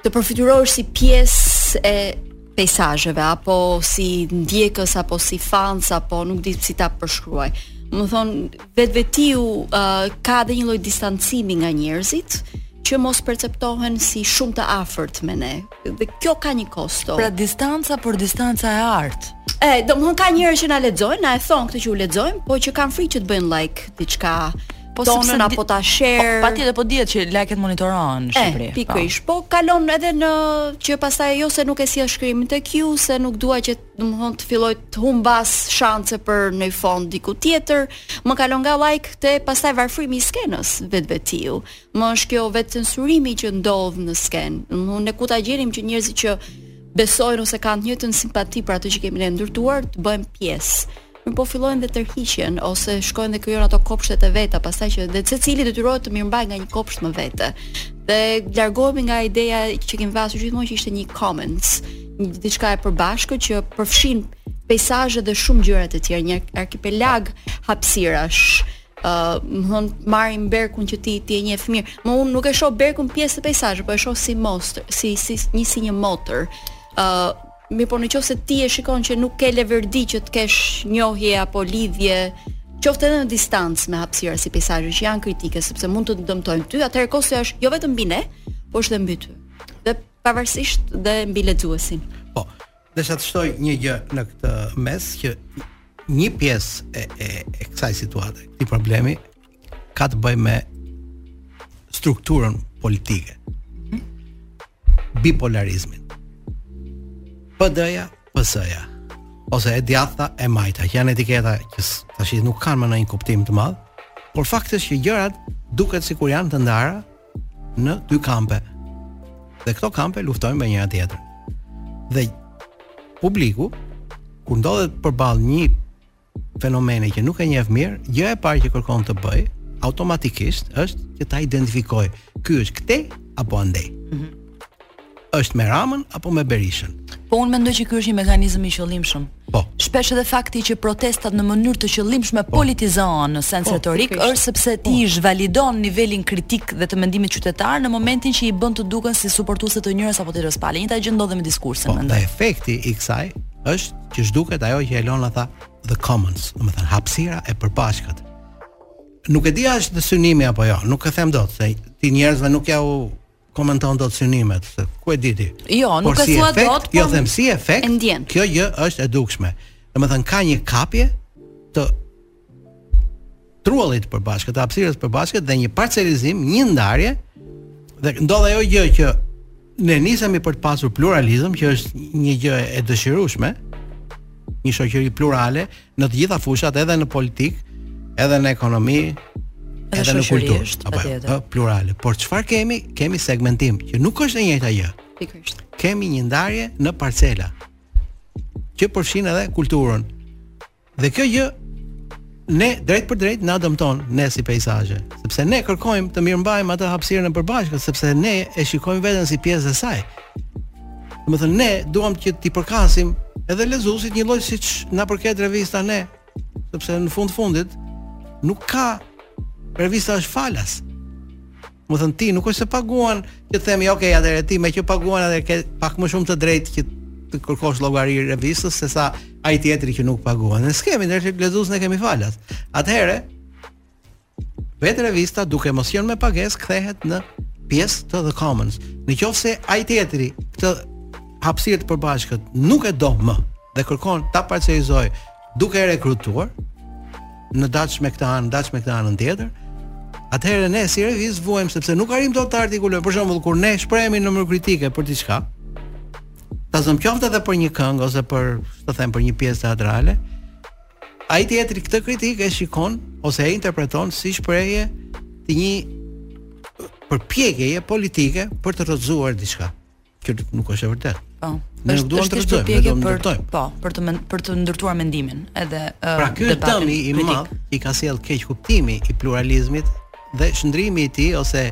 të profilizohesh si pjesë e Peizazheve apo si ndjekës apo si fans apo nuk di si ta përshkruaj. Domethënë, vetvetiu uh, ka dhe një lloj distancimi nga njerëzit, që mos perceptohen si shumë të afërt me ne, Dhe kjo ka një kosto. Pra distanca për distanca e artë. E, domethënë ka njerëz që na lexojnë, na e thonë këtë që ju lexojmë, po që kanë frikë që të bëjnë like diçka po tonën apo ta po, share. Po patjetër po dihet që like-et monitorohen në eh, Shqipëri. Po. Pikërisht. Po kalon edhe në që pastaj jo se nuk e sjell shkrimin tek ju, se nuk dua që domthon të filloj të humbas shanse për një fond diku tjetër. Domethënë kalon nga like te pastaj varfrimi i skenës vetvetiu. Vet Domethënë është kjo vetëcensurimi që ndodh në skenë. Domethënë ne ku ta gjenim që njerëzit që besojnë ose kanë të njëjtën simpati për atë që kemi ne ndërtuar të bëhen pjesë. Domethënë po fillojnë dhe tërhiqen ose shkojnë dhe krijojnë ato kopshtet e veta, pastaj që dhe secili detyrohet të mirëmbajë nga një kopsht më vete. Dhe largohemi nga ideja që kemi pasur gjithmonë që ishte një commons, një diçka e përbashkët që përfshin Peizazhe dhe shumë gjëra të tjera, një arkipelag hapësirash. uh, domethënë marrim Berkun që ti ti e njeh mirë. Domethënë unë nuk e shoh Berkun pjesë të Peizazheve, po e shoh si mostër, si si një si një motër. ë uh, Mi po në qoftë se ti e shikon që nuk ke leverdi që të kesh njohje apo lidhje qoftë edhe në distancë me hapësira si Peizazhe që janë kritike sepse mund të të dëmtojnë ty, atëherë kosto është jo vetëm mbi ne, por është edhe mbi ty. Dhe pavarësisht dhe mbi lexuesin. Po, Desha të shtoj një gjë në këtë mes që një pjesë e, e, e kësaj situate, këtij problemi, ka të bëjë me strukturën politike. Bipolarizmin. PD-ja, PS-ja, ose e djathta e majta, që janë etiketa që tashi nuk kanë më ndonjë kuptim të madh, por fakti është që gjërat duket sikur janë të ndara në dy kampe. Dhe këto kampe luftojnë me njëra tjetrën. Dhe publiku kur ndodhet përballë një fenomeni që nuk e njeh mirë, gjë e parë që kërkon të bëjë automatikisht është që ta identifikojë. Ky është këtej apo andej. Mm -hmm. është me Ramën apo me Berishën. Po unë mendoj që ky është një mekanizëm i qëllimshëm. Po. Shpesh edhe fakti që protestat në mënyrë të qëllimshme po. politizohen në sens po, retorik është sepse ti po. zhvalidon nivelin kritik dhe të mendimit qytetar në momentin që i bën të duken si suportuese të njërës apo tjetrës pale. E njëjta gjë ndodh me diskursin. Po, dhe efekti i kësaj është që zhduket ajo që Elona tha the commons, domethënë hapësira e përbashkët. Nuk e di a është synimi apo jo, nuk e them dot se ti njerëzve nuk jua komenton dot synimet, ku e di ti. Jo, nuk e si thua efekt, dot, jo, po. Jo them si efekt. E ndjen. Kjo gjë është e dukshme. Domethënë ka një kapje të truallit të përbashkët, të hapësirës së përbashkët dhe një parcelizim, një ndarje dhe ndodh ajo gjë që ne nisemi për të pasur pluralizëm, që është një gjë e dëshirueshme, një shoqëri plurale, në të gjitha fushat edhe në politikë, edhe në ekonomi, edhe, edhe në kulturë, apo jo, ë plurale. Por çfarë kemi? Kemi segmentim që nuk është e njëjta gjë. Pikërisht. Kemi një ndarje në parcela që përfshin edhe kulturën. Dhe kjo gjë ne drejtpërdrejt na dëmton ne si peizazhe, sepse ne kërkojmë të mirëmbajmë atë hapësirën e përbashkët, sepse ne e shikojmë veten si pjesë e saj. Domethënë ne duam që t'i përkasim edhe lexuesit njëlloj siç na përket revista ne, sepse në fund të fundit nuk ka revista është falas. Domethënë ti nuk është se paguan që të themi ok, atëherë ti meqë paguan atëherë ke pak më shumë të drejtë që t'i kërkosh llogari revistës se sa ai tjetri që nuk paguan. Ne s'kemi ndër lexues ne kemi falas. Atëherë Vetë revista duke mos qenë me pagesë kthehet në pjesë të The Commons. Në qoftë se ai tjetri këtë hapësirë të përbashkët nuk e do më dhe kërkon ta parcelizojë duke e rekrutuar në dash me këtë anë, dash me këtë anën tjetër, atëherë ne si revistë vuajmë sepse nuk arrijmë dot të artikulojmë. Për shembull, kur ne shprehemi në mënyrë kritike për diçka, ta zëmë qoftë edhe për një këngë ose për, të them, për një pjesë teatrale, Ai tjetri këtë kritikë e shikon ose e interpreton si shprehje të një përpjekjeje politike për të rrëzuar diçka. Kjo nuk është e vërtetë. Po. Ne nuk duam të rrëzojmë, ne duam të ndërtojmë. Po, për të për të ndërtuar mendimin, edhe uh, Pra ky dëmi i madh që i ka sjellë keqkuptimi i pluralizmit dhe shndërrimi i tij ose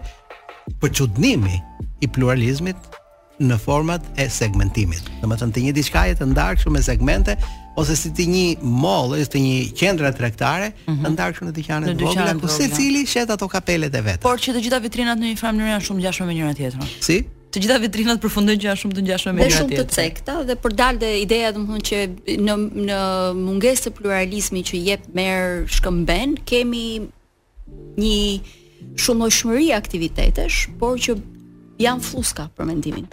përçudnimi i pluralizmit në format e segmentimit. Domethënë të një diçkaje të ndarë kështu me segmente ose si të një mall, ose të një qendra tregtare, mm -hmm. të ndarë kështu në dyqane të vogla ku secili shet ato kapelet e veta. Por që të gjitha vitrinat në një farë mënyrë janë shumë të ngjashme me njëra tjetrën. Si? të gjitha vitrinat përfundojnë që janë shumë të ngjashme me njëra tjetrën. Dhe shumë të cekta dhe për dalë dhe ideja domethënë që në në mungesë të pluralizmit që jep merr shkëmben, kemi një shumëllojshmëri aktivitetesh, por që janë fluska për mendimin.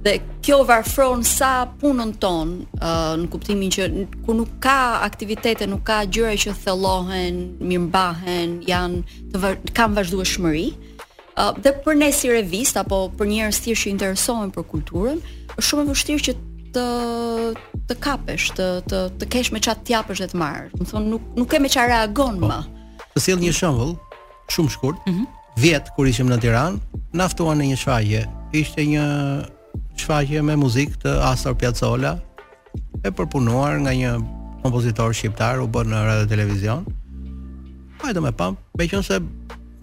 Dhe kjo varfron sa punën tonë, uh, në kuptimin që kur nuk ka aktivitete, nuk ka gjëra që thellohen, mirëmbahen, janë të kanë vazhdueshmëri. Uh, dhe për ne si revistë apo për njerëz thjesht që interesohen për kulturën, është shumë e vështirë që të të kapesh, të të të kesh me ça të japësh dhe të marrësh. Domethënë nuk nuk ke me çfarë reagon po. më. Të sjell një shembull shumë shkurt. Mm -hmm. Vjet kur ishim në Tiranë, na ftuan në një shfaqje. Ishte një shfaqje me muzikë të Astor Piazzolla, e përpunuar nga një kompozitor shqiptar u bë në radiotelevizion. Po domethënë, meqenëse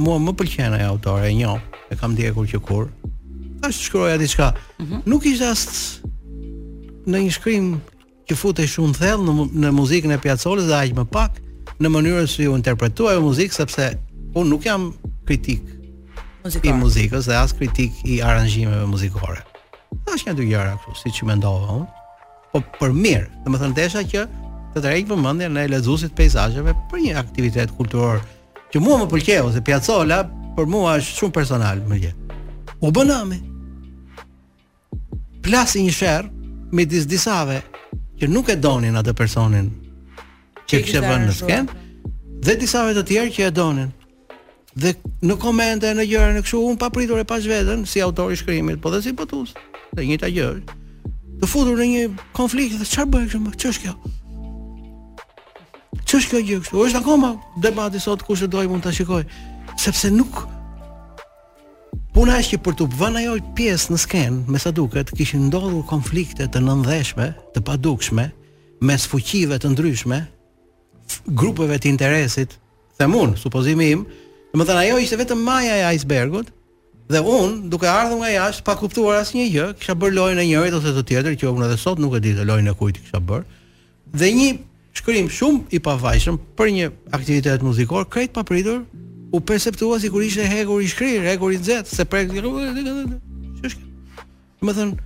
mua më pëlqen ai autor, e njoh, e kam ndjekur që kur. Thashë të shkruaja diçka. Mm -hmm. Nuk ishte as një shkrim që futej shumë thellë në, në muzikën e Piazzollës dhe aq më pak në mënyrën se si u interpretua ajo muzikë sepse unë nuk jam kritik muzikor. i muzikës dhe as kritik i aranzhimeve muzikore. Thashë një dy gjëra kështu siç i mendova unë. Po për mirë, domethënë desha që të tërheq vëmendjen e lexuesit të Peizazheve për një aktivitet kulturor që mua më pëlqeu se Piazzolla për mua është shumë personal më gjë. U bë nami. Plasi një sherr midis disave që nuk e donin atë personin që e kishte vënë në skenë dhe disave të tjerë që e donin. Dhe në komente në gjëra e kështu unë papritur e pashë veten si autor i shkrimit, po dhe si botues. Dhe njëta gjë, të futur në një konflikt dhe çfarë bëhet kështu, ç'është kjo? Ç'është kjo gjë kështu? Është akoma debati sot kush e do mund ta shikojë, sepse nuk Puna është që për të vënë ajo pjesë në skenë, me sa duket, kishin ndodhur konflikte të nëndheshme, të padukshme, mes fuqive të ndryshme, grupeve të interesit, them unë, supozimi im, domethënë ajo ishte vetëm maja e icebergut, Dhe unë, duke ardhur nga jashtë, pa kuptuar asnjë gjë, kisha bërë lojën e njërit ose të tjetrit që unë edhe sot nuk e di lojën e kujt kisha bër. Dhe një shkrim shumë i pafajshëm për një aktivitet muzikor krejt papritur u perceptua sikur ishte hekur i shkrirë, hekur i nxehtë, s'e prek. Ç'është? Domethënë,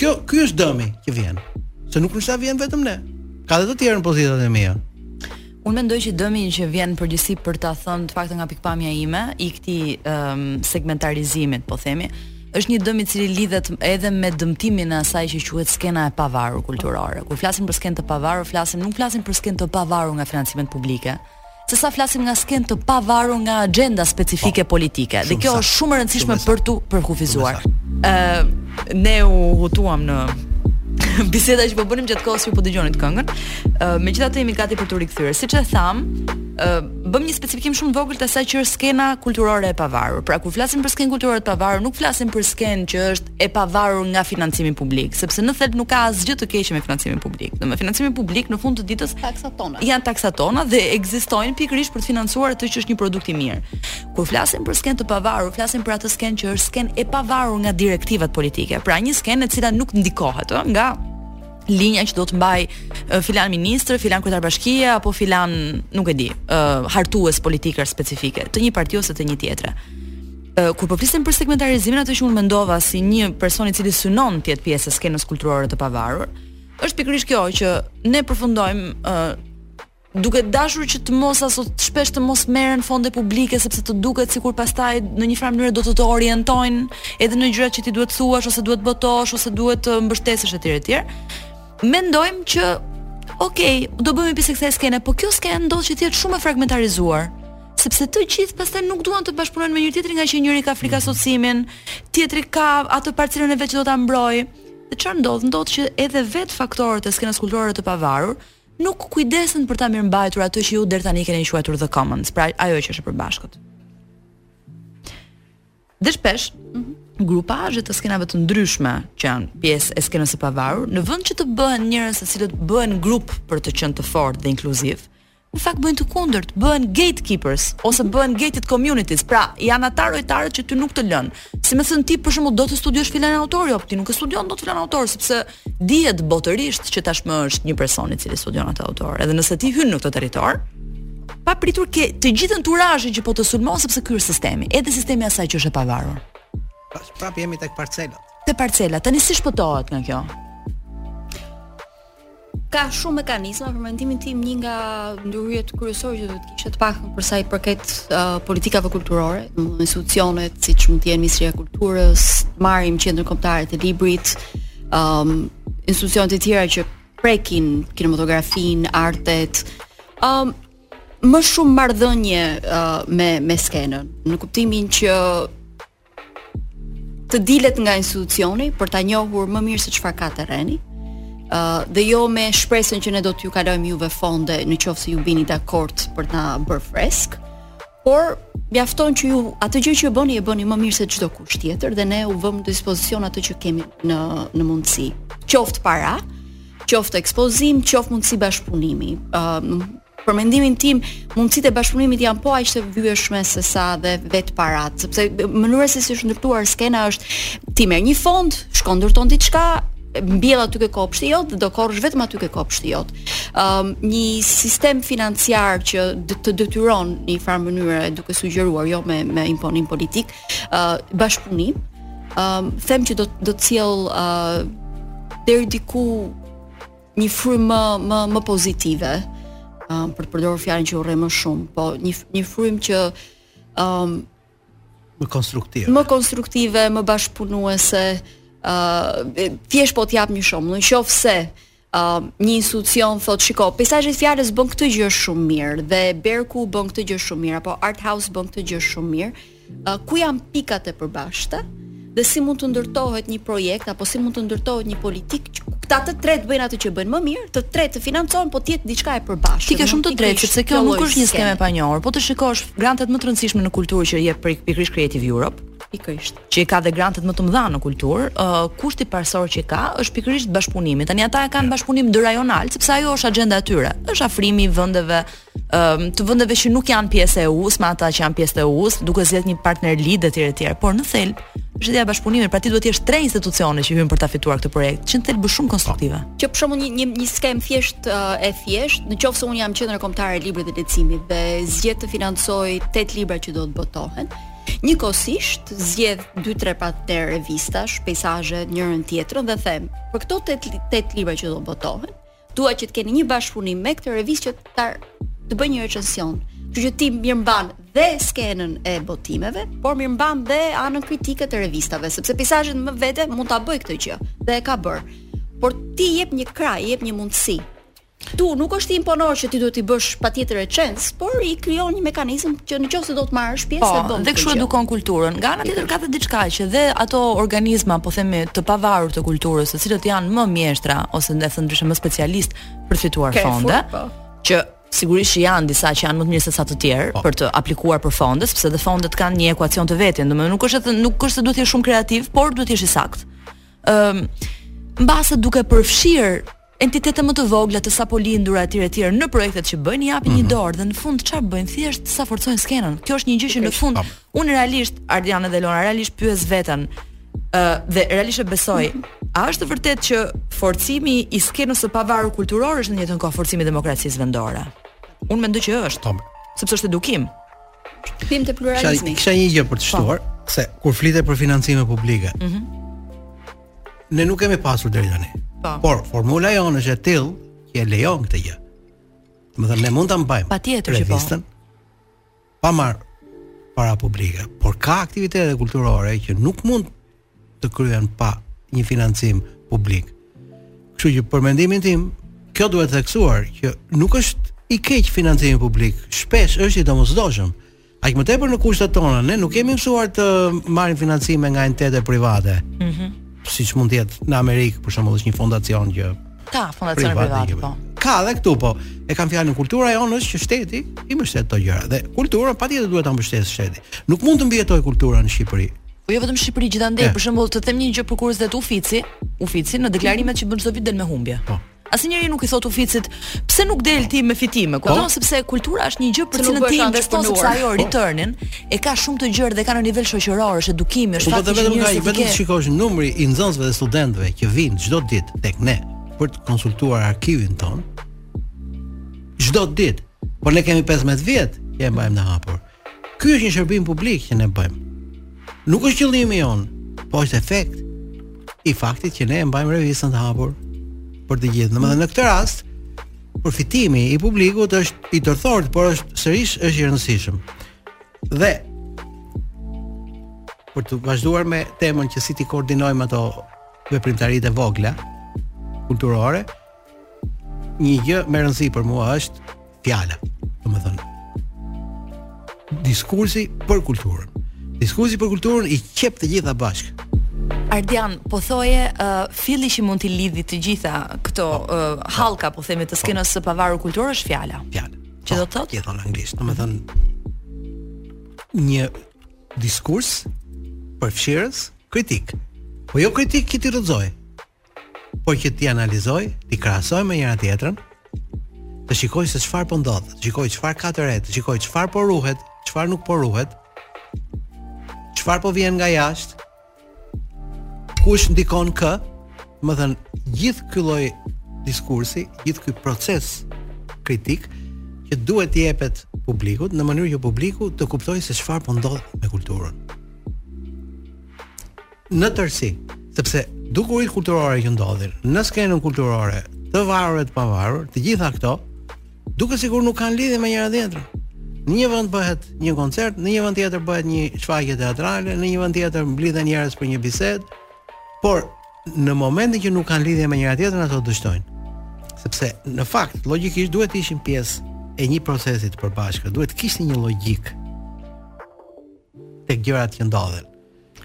ky, ky është dëmi që vjen, se nuk na vjen vetëm ne, ka dhe të tjerë në pozitat e mia. Unë mendoj që dëmi që vjen në përgjithësi për ta thënë të paktën nga pikëpamja ime i këtij um, segmentarizimit, po themi, është një dëm i cili lidhet edhe me dëmtimin e asaj që quhet skena e pavarur kulturore. Kur flasim për skenë të pavarur, flasim nuk flasim për skenë të pavarur nga financimet publike, sesa flasim nga skenë të pavarur nga agjenda specifike pa, po, politike. Dhe kjo është shumë e rëndësishme për t'u përkufizuar. Ë uh, ne u hutuam në biseda që po bënim gjatë kohës që po dëgjonit këngën. Ë uh, megjithatë jemi gati për t'u rikthyer. Siç e thamë, ë uh, bëmë një specifikim shumë të vogël të asaj që është skena kulturore e pavarur. Pra kur flasim për skenë kulturore të pavarur, nuk flasim për skenë që është e pavarur nga financimi publik, sepse në thelb nuk ka asgjë të keqe me financimin publik. Domethënë financimi publik në fund të ditës taksat tona. Janë taksat tona dhe ekzistojnë pikërisht për të financuar atë që është një produkt i mirë. Kur flasim për skenë të pavarur, flasim për atë skenë që është skenë e pavarur nga direktivat politike. Pra një skenë e cila nuk ndikohet ë, nga linja që do të mbajë filan ministër, filan kryetar bashkie apo filan, nuk e di, uh, hartues politikash specifike të një partie ose të një tjetre kur po flisnim për segmentarizimin atë që unë mendova si një person i cili synon të jetë pjesë e skenës kulturore të pavarur, është pikërisht kjo që ne përfundojmë uh, duke dashur që të mos aso shpesh të mos merren fonde publike sepse të duket sikur pastaj në një farë mënyrë do të të orientojnë edhe në gjërat që ti duhet të thuash ose duhet të botosh ose duhet të mbështesësh etj etj. Mendojmë që ok, do bëhemi pjesë e kësaj skene, por kjo skenë ndodh që të jetë shumë e fragmentarizuar. sepse të gjithë pastaj nuk duan të bashkëpunojnë me njëri tjetrin ngaqë njëri ka frikë mhm. asocimin, tjetri ka atë parcelën e vet që do ta mbrojë. Dhe çfarë ndodh? Ndodh që edhe vetë aktorët e skenës kulturore të pavarur nuk kujdesen për ta mirëmbajtur atë që ju deri tani keni quajtur the commons, pra ajo që është e përbashkët. Dhe shpesh, mm -hmm grupazhe të skenave të ndryshme që janë pjesë e skenës së pavarur, në vend që të bëhen njerëz të cilët bëhen grup për të qenë të fortë dhe inkluzivë, Në fakt bëjnë të kundërtën, bëhen gatekeepers ose bëhen gated communities, pra janë ata rojtarët që ty nuk të lënë. Domethënë ti për shembull do të studiosh filan autor, jo, ti nuk e studion dot filan autor sepse dihet botërisht që tashmë është një person i cili studion atë autor. Edhe nëse ti hyn në këtë territor, papritur ke të gjithë anturazhin që po të sulmon sepse ky është sistemi, edhe sistemi i asaj që është e pavarur. Prapë jemi tek parcelat. Te parcelat, tani si shpëtohet nga kjo? Ka shumë mekanizma për mendimin tim një nga ndërhyrjet kryesore që do të kishte të paktën për sa i përket uh, politikave kulturore, domethënë institucionet siç mund të jenë Ministria e Kulturës, marrim qendrën kombëtare të librit, um, institucionet e tjera që prekin kinematografinë, artet, um, më shumë marrëdhënie uh, me me skenën, në kuptimin që të dilet nga institucioni për ta njohur më mirë se çfarë ka terreni. ë uh, dhe jo me shpresën që ne do t'ju kalojmë juve fonde në qoftë se ju bini dakord për ta bër fresk. Por mjafton që ju atë gjë që e bëni e bëni më mirë se çdokush tjetër dhe ne u vëmë në dispozicion atë që kemi në në mundësi. Qoftë para, qoftë ekspozim, qoftë mundësi bashkëpunimi. ë uh, Për mendimin tim, mundësitë e bashkëpunimit janë po aq të vyeshme sa dhe vet parat, sepse mënyra se si është ndërtuar skena është ti merr një fond, shkon ndërton diçka, mbjell aty ke kopshti jot dhe do korrësh vetëm aty ke kopshti jot. Ëm um, një sistem financiar që të detyron në një farë mënyre duke sugjeruar jo me me imponim politik, ë uh, bashkëpunim, ë uh, them që do do të sjell ë uh, deri diku një frymë më më më pozitive, ë uh, për të përdorur fjalën që urrej më shumë, po një një frymë që ë um, më konstruktive. Më konstruktive, më bashkëpunuese, ë uh, thjesht po të jap një shembull, në qoftë se Uh, një institucion thot shiko Peizazhet e fjalës bën këtë gjë shumë mirë dhe Berku bën këtë gjë shumë mirë apo Art House bën këtë gjë shumë mirë ku janë pikat e përbashkëta dhe si mund të ndërtohet një projekt apo si mund të ndërtohet një politikë që këta të tre të bëjnë atë që bëjnë më mirë, të tre të financohen, po të jetë diçka e përbashkët. Ti ke shumë të drejtë sepse kjo nuk është një skemë e panjohur. Po të shikosh grantet më të rëndësishme në kulturë që i jep pikërisht Creative Europe, pikërisht. Që ka dhe grantet më të mëdha në kulturë, uh, kushti parësor që ka është pikërisht bashkëpunimi. Tani ata e kanë bashkëpunim ndërrajonal, sepse ajo është agjenda e tyre. Është afrimi i vendeve um, të vendeve që nuk janë pjesë e EU-s, me ata që janë pjesë e EU-s, duke zgjedhur një partner lead etj etj. Por në thelb, është ideja e bashkëpunimit, pra ti duhet të jesh tre institucione që hyn për ta fituar këtë projekt, që në thelb është shumë konstruktive. Po. Që për shembull një një, një skem thjesht uh, e thjesht, në qoftë se un jam qendra kombëtare e librit dhe leximit dhe zgjedh të financoj 8 libra që do të botohen, Njëkohësisht zgjedh 2-3 partner revistash, peizazhe njërën tjetrën dhe them, për këto 8 8 libra që do botohen, Dua që të keni një bashkëpunim me këtë revistë që ata të bëjnë një recension. Kështu që ti mirëmban dhe skenën e botimeve, por mirëmban dhe anën kritike të revistave, sepse peizazhet më vete mund ta bëj këtë gjë dhe e ka bër. Por ti jep një krah, jep një mundësi. Ti nuk i imponon që ti duhet t'i bësh patjetër recensë, por i krijon një mekanizëm që në qoftë se do të marrësh pjesë po, e bën. Po, dhe kështu edukon kulturën. Nga ana tjetër ka dhe diçka që dhe ato organizma, po themi, të pavarur të kulturës të cilët janë më mjeshtra ose me thënë ndryshe më specialistë për të fituar fonde, po. që sigurisht që janë disa që janë më të mirë se sa të tjerë po. për të aplikuar për fonde, sepse dhe fondet kanë një ekuacion të vetin, domethënë nuk është edhe nuk është se duhet të jesh shumë kreativ, por duhet të jesh i saktë. Ëm um, mbase duke përfshirë entitete më të vogla të sapolindura etj etj në projektet që bëjnë japin mm -hmm. një mhm. dorë dhe në fund çfarë bëjnë thjesht sa forcojnë skenën. Kjo është një gjë që në fund unë realisht Ardian dhe Elona realisht pyes veten ë uh, dhe realisht e besoj. A është e vërtetë që forcimi i skenës së pavarur kulturore është në të njëjtën kohë forcimi i demokracisë vendore? Unë mendoj që është. Tom. Sepse është edukim. Tim të pluralizmit. Kisha një gjë për të po. shtuar, se kur flitet për financime publike. Mhm. Mm ne nuk kemi pasur deri tani. Po. Por formula jonë është e tillë që e lejon këtë gjë. Domethënë ne mund ta mbajmë. Patjetër që po. pa marrë para publike, por ka aktivitete kulturore që nuk mund të kryhen pa një financim publik. Kështu që për mendimin tim, kjo duhet theksuar që nuk është i keq financimi publik, shpesh është i domosdoshëm. Aq më tepër në kushtet tona, ne nuk jemi mësuar të marrim financime nga entitete private. Mhm. Mm siç mund të jetë në Amerikë për shembull është një fondacion që ka fondacion privat po ka edhe këtu po e kam fjalën kultura jonë është që shteti i mbështet këto gjëra dhe kulturën patjetër duhet ta mbështesë shteti nuk mund të mbijetojë kultura në Shqipëri Po jo vetëm në Shqipëri gjithandej, për shembull, të them një gjë për kuriozitet Ufici, Ufici në deklarimet që bën çdo vit del me humbje. Po. Asnjeri nuk i thotë Uficit pse nuk del ti me fitime. Po. Kupton sepse kultura është një gjë për cilën ti investon sepse ajo po. returnin e ka shumë të gjerë dhe e ka në nivel shoqëror, është edukimi, është po, fakt. Po vetëm të vetëm të shikosh numrin e nxënësve dhe studentëve që vijnë çdo ditë tek ne për të konsultuar arkivin tonë. Çdo ditë. Po ne kemi 15 vjet që e mbajmë të hapur. Ky është një shërbim publik që ne bëjmë. Nuk është qëllimi ynë, po është efekt i faktit që ne e mbajmë revistën të hapur për të gjithë. Domethënë në këtë rast përfitimi i publikut është i tërthortë, por sërish është i rëndësishëm. Dhe për të vazhduar me temën që si t'i koordinojmë ato veprimtaritë e vogla kulturore, Një gjë me rëndësi për mua është fjala, domethënë diskursi për kulturën. Diskursi për kulturën i qep të gjitha bashkë. Ardian, po thoje, uh, filli që mund t'i lidhë të gjitha këto uh, halka, po themi, të skenës së pavarur kulturore është fjala. Fjala. Që do të thotë? Gjithon anglisht, domethënë, një diskurs përfshirës kritik. Po jo kritik që t'i rrëzojë, por që t'i analizojë, t'i krahasojë me njëra-tjetrën, të shikojë se çfarë po ndodh, të shikojë çfarë ka të re, të shikojë çfarë po ruhet, çfarë nuk po ruhet, çfarë po vjen nga jashtë, kush ndikon kë, domethënë gjithë ky lloj diskursi, gjithë ky proces kritik që duhet t'i jepet publikut në mënyrë që publiku të kuptojë se çfarë po ndodh me kulturën. në tërësi, sepse dukuritë kulturore që ndodhin në skenën kulturore të varur e të pavarur, të gjitha këto duken sikur nuk kanë lidhje me njëra tjetrën. Në një vend bëhet një koncert, në një vend tjetër bëhet një shfaqje teatrale, në një vend tjetër mblidhen njerëz për një bisedë. Por në momentin që nuk kanë lidhje me njëra tjetrën ato dështojnë. Sepse në fakt logjikisht duhet të ishin pjesë e një procesi të përbashkët, duhet të kishte një logjikë tek gjërat që ndodhin.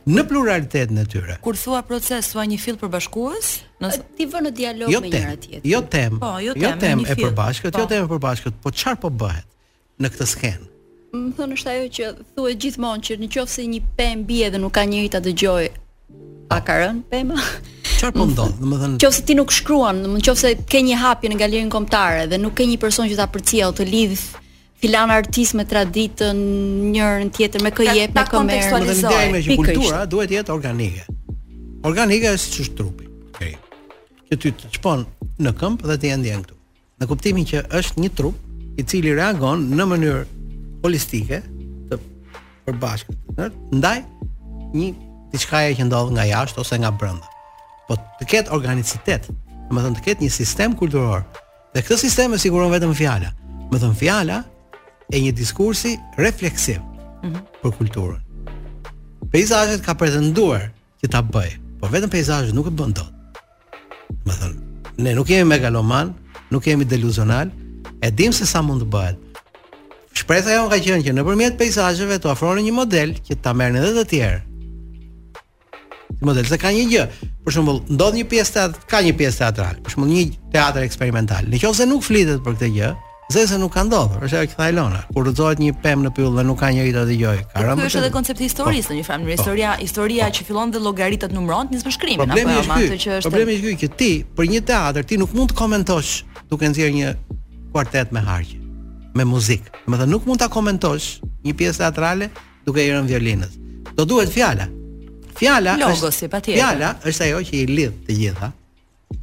në pluralitetin e tyre. Kur thua proces thua një fill përbashkues? Nëse t'i vë në dialog jo me njëra tjetrën. Jo temë. Po, jo temë, jo temë e përbashkët, jo po. temë e përbashkët, po çfarë po bëhet në këtë skenë? Domethënë është ajo që thuhet gjithmonë që nëse një pemë bie dhe nuk ka njeri ta dëgjojë, a ka rënë pema? Çfarë po ndodh? Domethënë, nëse ti nuk shkruan, nëse ke një hapje në galerinë kombëtare dhe nuk ke një person që ta përcjellë, të lidhë Filan artist me traditën, njërën tjetër me kë jep me kë merr. Më vjen mendja që kultura duhet të jetë organike. Organike është siç është trupi. Okej. Që ty të shpon në këmbë dhe ti e ndjen këtu. Në kuptimin që është një trup i cili reagon në mënyrë holistike të përbashkët, ndaj një diçkaje që ndodh nga jashtë ose nga brenda. Po të ketë organicitet, domethënë të ketë një sistem kulturor Dhe këtë sistem e siguron vetëm fjala. Domethënë fjala e një diskursi refleksiv mm -hmm. për kulturën. Peizazhet ka pretenduar që ta bëjë, por vetëm peizazhet nuk e bën dot. Domethënë, ne nuk jemi megalomanë, nuk jemi deluzionalë, e dimë se sa mund të bëhet. Shpresa jonë ka qenë që nëpërmjet peizazheve të ofronim një model që ta merrnin edhe të tjerë. model. Se ka një gjë, për shembull, ndodh një pjesë teatr, ka një pjesë teatrale, për shembull një teatër eksperimental. Në qoftë se nuk flitet për këtë gjë, zëre se nuk ka ndodhur, është ajo që tha Elona. Kur rrëzohet një pemë në pyll dhe nuk ka njeri ta dëgjojë. Ka rënë. Ky është edhe koncepti i historisë po. në një farë mënyrë. Po. Historia, historia që fillon dhe llogaritet numëron nis me shkrimin, apo jo, ma atë që është. Problemi është ky që ti për një teatër ti nuk mund të komentosh duke nxjerrë një kuartet me harqe, me muzikë. Domethënë nuk mund ta komentosh një pjesë teatrale duke i rënë violinës. Do duhet fjala. Fjala Logos, është pra fjala është ajo që i lidh të gjitha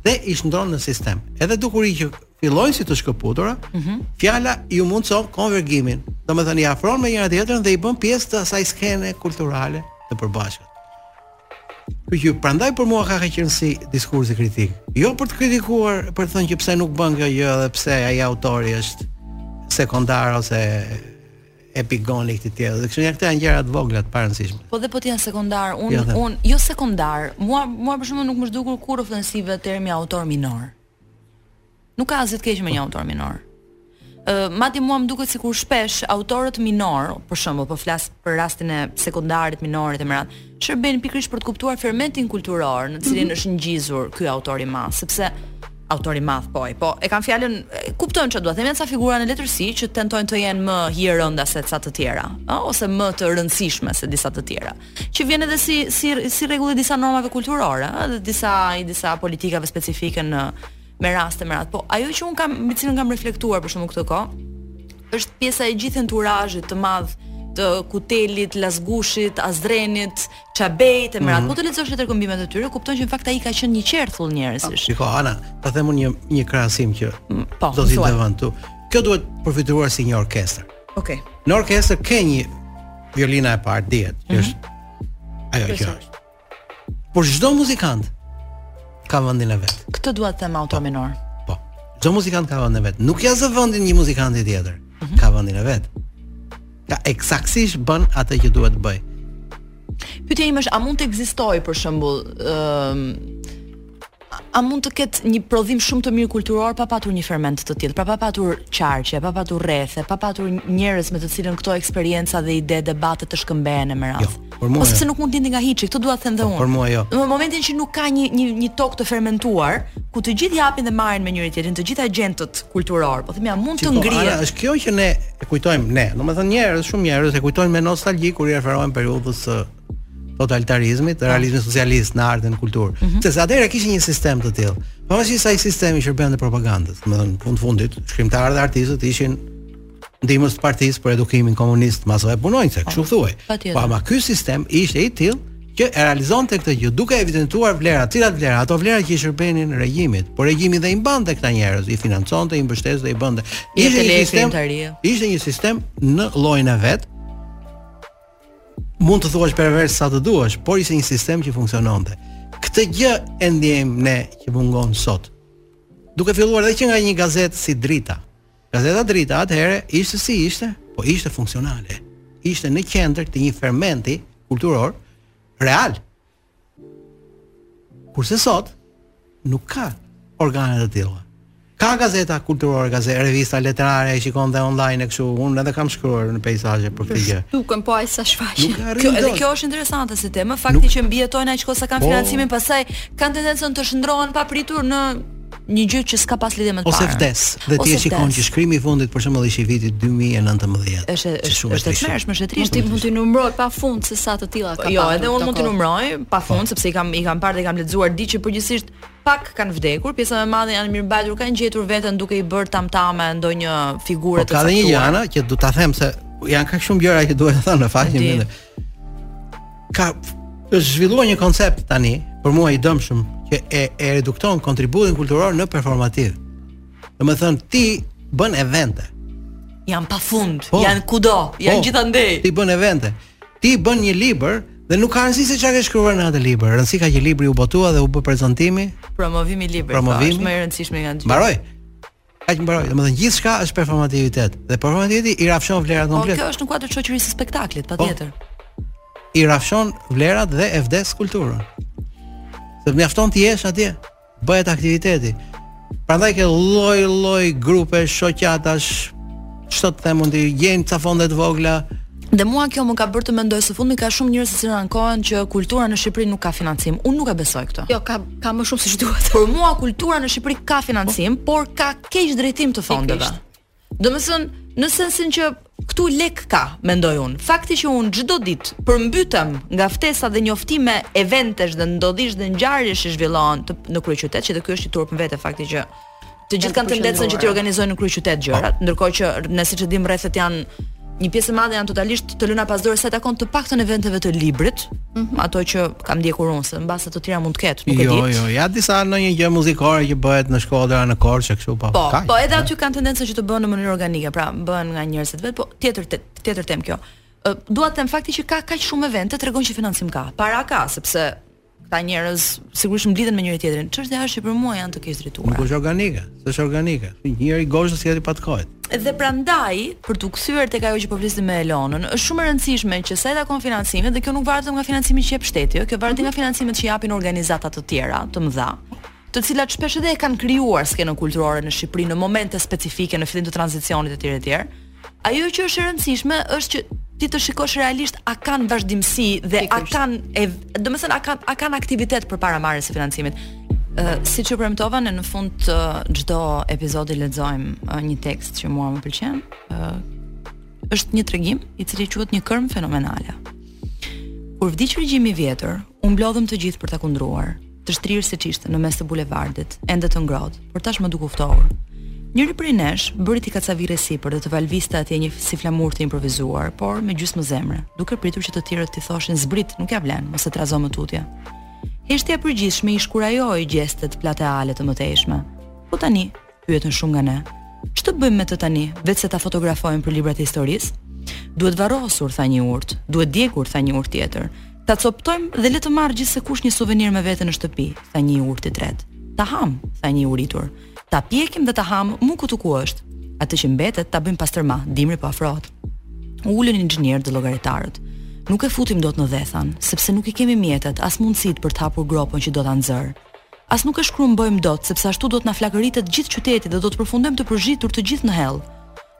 dhe i shndron në sistem. Edhe dukuri që fillojnë si të shkëputura, mm -hmm. fjala ju mundëson konvergjimin. Domethënë i afron me njëra tjetrën dhe i bën pjesë të asaj skene kulturale të përbashkët. Ky që prandaj për mua ka qenë si diskursi kritik. Jo për të kritikuar, për të thënë që pse nuk bën kjo gjë dhe pse ai autori është sekondar ose epigon i këtij tjetër. Dhe kështu janë këto janë gjëra të vogla të parëndësishme. Po dhe po të janë sekondar, un ja, un jo sekondar. Mua mua për shembull nuk më është dukur kurrë ofensiv termi autor minor. Nuk ka asgjë të keq me një autor minor. Ë uh, madje mua më duket sikur shpesh autorët minor, për shembull, po flas për rastin e sekondarit, minorit e me radhë, shërbejnë pikërisht për të kuptuar fermentin kulturor në cilin mm -hmm. është ngjizur ky autor i madh, sepse autor i madh po, po e kam fjalën, kupton ça dua të them, janë ca figura në letërsi që tentojnë të jenë më hijerënda se ca të tjera, ë ose më të rëndësishme se disa të tjera. Që vjen edhe si si si rregull i disa normave kulturore, ë dhe disa i disa politikave specifike në me raste me radhë. Po ajo që unë kam mbi cilën kam reflektuar për shembull këto kohë është pjesa e gjithë enturazhit të madh të Kutelit, Lasgushit, Asdrenit, Çabejt e me radhë. Mm -hmm. Po të lexosh letërkëmbimet e tyre, kupton që në fakt ai ka qenë një qerthull njerëzish. Shiko, Ana, ta them unë një një krahasim që mm, po, do të të vënë tu. Kjo duhet përfytyruar si një orkestër. Okej. Okay. Në orkestër ke një violina e parë dihet, mm -hmm. është ajo që është. Por çdo muzikant ka vendin e vet. Këtë dua të them autor po. minor. Po. Çdo muzikant ka vendin e vet. Nuk ia zë vendin një muzikanti tjetër. Mm -hmm. Ka vendin e vet. Ka eksaktësisht bën atë që duhet të bëjë. Pyetja ime është a mund të ekzistojë për shembull, ëm, um, a mund të ketë një prodhim shumë të mirë kulturor pa patur një ferment të tillë, pra pa patur qarqe, pa patur rrethe, pa patur njerëz me të cilën këto eksperienca dhe ide debate të shkëmbehen e me radhë. Jo, për mua. Po sepse jo. nuk mund të lindi nga hiçi, këtë dua të them dhe po, unë. Për mua jo. Në momentin që nuk ka një një një tokë të fermentuar, ku të gjithë japin dhe marrin me njëri tjetrin, të gjithë agjentët kulturorë, po themi a mund të po, ngrihet. Është kjo që ne e kujtojmë ne. Domethënë njerëz, shumë njerëz e kujtojnë me nostalgji kur i referohen periudhës së totalitarizmit, po. realizmit socialist në art e kulturë. Mm -hmm. Sepse atëherë kishte një sistem të tillë. Pavarësisht se ai sistem i shërbente propagandës, domethënë në fund fundit, shkrimtarët dhe artistët ishin ndihmës të partisë për edukimin komunist të masave punonjëse, kështu po. thuhej. Po ama ky sistem ishte i tillë që e realizonte këtë gjë duke evidentuar vlera, cilat vlera, ato vlera që i shërbenin regjimit, por regjimi dhe i mbante këta njerëz, i financonte, i mbështeste, i bënte. Ishte një sistem, ishte një sistem në llojin e vet, Mund të thuash pervers sa të duash, por ishte një sistem që funksiononte. Këtë gjë e ndjejmë ne që mungon sot. Duke filluar edhe që nga një gazetë si Drita. Gazeta Drita atëherë ishte si ishte, po ishte funksionale. Ishte në qendër të një fermenti kulturor real. Kurse sot nuk ka organe të tilla. Ka gazeta kulturore, gazeta, revista letrare, e shikon dhe online e kështu. Unë edhe kam shkruar në Peizazhe për këtë gjë. Duken po aq sa shfaqen. Kjo edhe kjo është interesante si temë, fakti që mbijetojnë aq kohë sa kanë po. financimin, pastaj kanë tendencën të shndërrohen papritur në një gjë që s'ka pas lidhje me të parën. Ose vdes, dhe ti e shikon që shkrimi i fundit për shembull ishte i vitit 2019. Është është shumë e trishtë. Është shumë e trishtë. Ti mund të numërosh pafund se sa të tilla ka. Jo, edhe unë mund të numëroj pafund po. sepse i kam i kam parë dhe i kam lexuar di që përgjithsisht pak kanë vdekur, pjesa më e madhe janë mirëmbajtur, kanë gjetur veten duke i bërë tamtame ndonjë figure po, të caktuar. Ka dhe një gjë që dua ta them se janë kaq shumë gjëra që duhet thënë në fakt një ka është zhvilluar një koncept tani për mua i dëmshëm që e e redukton kontributin kulturor në performativ. Domethënë ti bën evente. Janë pa fund, po, janë kudo, janë po, gjithandej. Ti bën evente. Ti bën një libër Dhe nuk ka rëndësi se ça ke shkruar në atë libër. Rëndësi ka që libri u botua dhe u bë prezantimi. Promovimi i librit. Promovimi është më i rëndësishëm nga gjithë. Mbaroi. Kaq mbaroi, domethënë gjithçka është performativitet dhe performativiteti i rafshon vlerat po, komplet. Po kjo është në kuadër të shoqërisë së spektaklit, po. patjetër. Po, I rafshon vlerat dhe e vdes kulturën. Se mjafton të jesh atje, bëhet aktiviteti. Prandaj ke lloj lloj grupe, shoqatash, ç'të të them unë ty, gjejnë ca fonde të vogla, Dhe mua kjo më ka bërë të mendoj së fundmi ka shumë njerëz që ankohen që kultura në Shqipëri nuk ka financim. Unë nuk e besoj këtë. Jo, ka ka më shumë se ç'duhet. Për mua kultura në Shqipëri ka financim, por ka keqdrejtim të fondeve. Domethënë, në sensin që këtu lek ka, mendoj unë. Fakti që unë çdo ditë përmbytem nga ftesa dhe njoftime eventesh dhe ndodhish dhe ngjarjesh që zhvillohen në kryeqytet, që dhe ky është një turp në vete, fakti që Të gjithë kanë tendencën që t'i organizojnë në kryeqytet gjërat, po. ndërkohë që ne siç e dimë rrethet janë një pjesë e madhe janë totalisht të lëna pas dore sa i takon të paktën eventeve të librit, mm -hmm. ato që kam ndjekur unë se mbase të tjera mund të ketë, nuk jo, e di. Jo, jo, ja disa, ndonjë gjë muzikore që bëhet në Shkodër, në Korçë kështu po. Po, po edhe aty kanë tendencën që të bëhen në mënyrë organike, pra bëhen nga njerëzit vetë, po tjetër te, tjetër temë kjo. Dua të them fakti që ka kaq shumë evente tregon që financim ka. Para ka, sepse Këta njerëz sigurisht mblidhen me njëri-tjetrin. Çështja është që për mua janë të keqdrejtuar. Nuk është organike, është organike. Njëri gojë si aty pat kohë. Dhe prandaj, për t'u kthyer tek ajo që po flisnim me Elonën, është shumë e rëndësishme që sa i takon financimit dhe kjo nuk varet vetëm nga financimi që jep shteti, jo, kjo varet nga financimet që japin organizata të tjera, të mëdha të cilat shpesh edhe e kanë krijuar skenën kulturore në Shqipëri në momente specifike në fillim të tranzicionit etj etj. Ajo që është e rëndësishme është që ti të shikosh realisht a kanë vazhdimësi dhe a kanë, domethënë a kanë a kanë aktivitet përpara marrjes së financimit. Uh, siç e premtova në në fund të çdo epizodi lexojmë uh, një tekst që mua më pëlqen uh, është një tregim i cili quhet një kërmë fenomenale. Kur vdiq regjimi i vjetër, u mblodhëm të gjithë për ta kundruar. të shtrirë siç ishte në mes të bulevardit, ende të ngrohtë, por tashmë duke u ftohur. Njëri prej nesh bëri t'i kacavirrej sipër dhe të valëviste atje një si flamur të improvizuar, por me gjysmë zemre, duke pritur që të tjerët t'i thoshin zbrit, nuk ia vlen, mos e trazo më tutje. Heshtja e përgjithshme i shkurajoi gjestet plateale të mëtejshme. Po tani, pyetën shumë nga ne. Ç'të bëjmë me të tani, veçse ta fotografojmë për librat e historisë? Duhet varrosur, tha një i urtë, duhet djegur, tha një i urtë tjetër. Ta coptojmë dhe le të marrë gjithsekush një suvenir me vete në shtëpi, tha një i urtë i tretë. Ta hamë, tha një i uritur. Ta pjekim dhe ta hamë mu këtu ku është. Atë që mbetet ta bëjmë pastërma, dimri po afrohet. U ulën inxhinierët dhe llogaritarët. Nuk e futim dot në dhe, thanë, sepse nuk i kemi mjetet, as mundësitë për të hapur gropën që do ta nxërë. As nuk e shkrumbojmë dot, sepse ashtu do të na flakëritet gjithë qyteti dhe do të përfundojmë të përzhitur të gjithë në hell.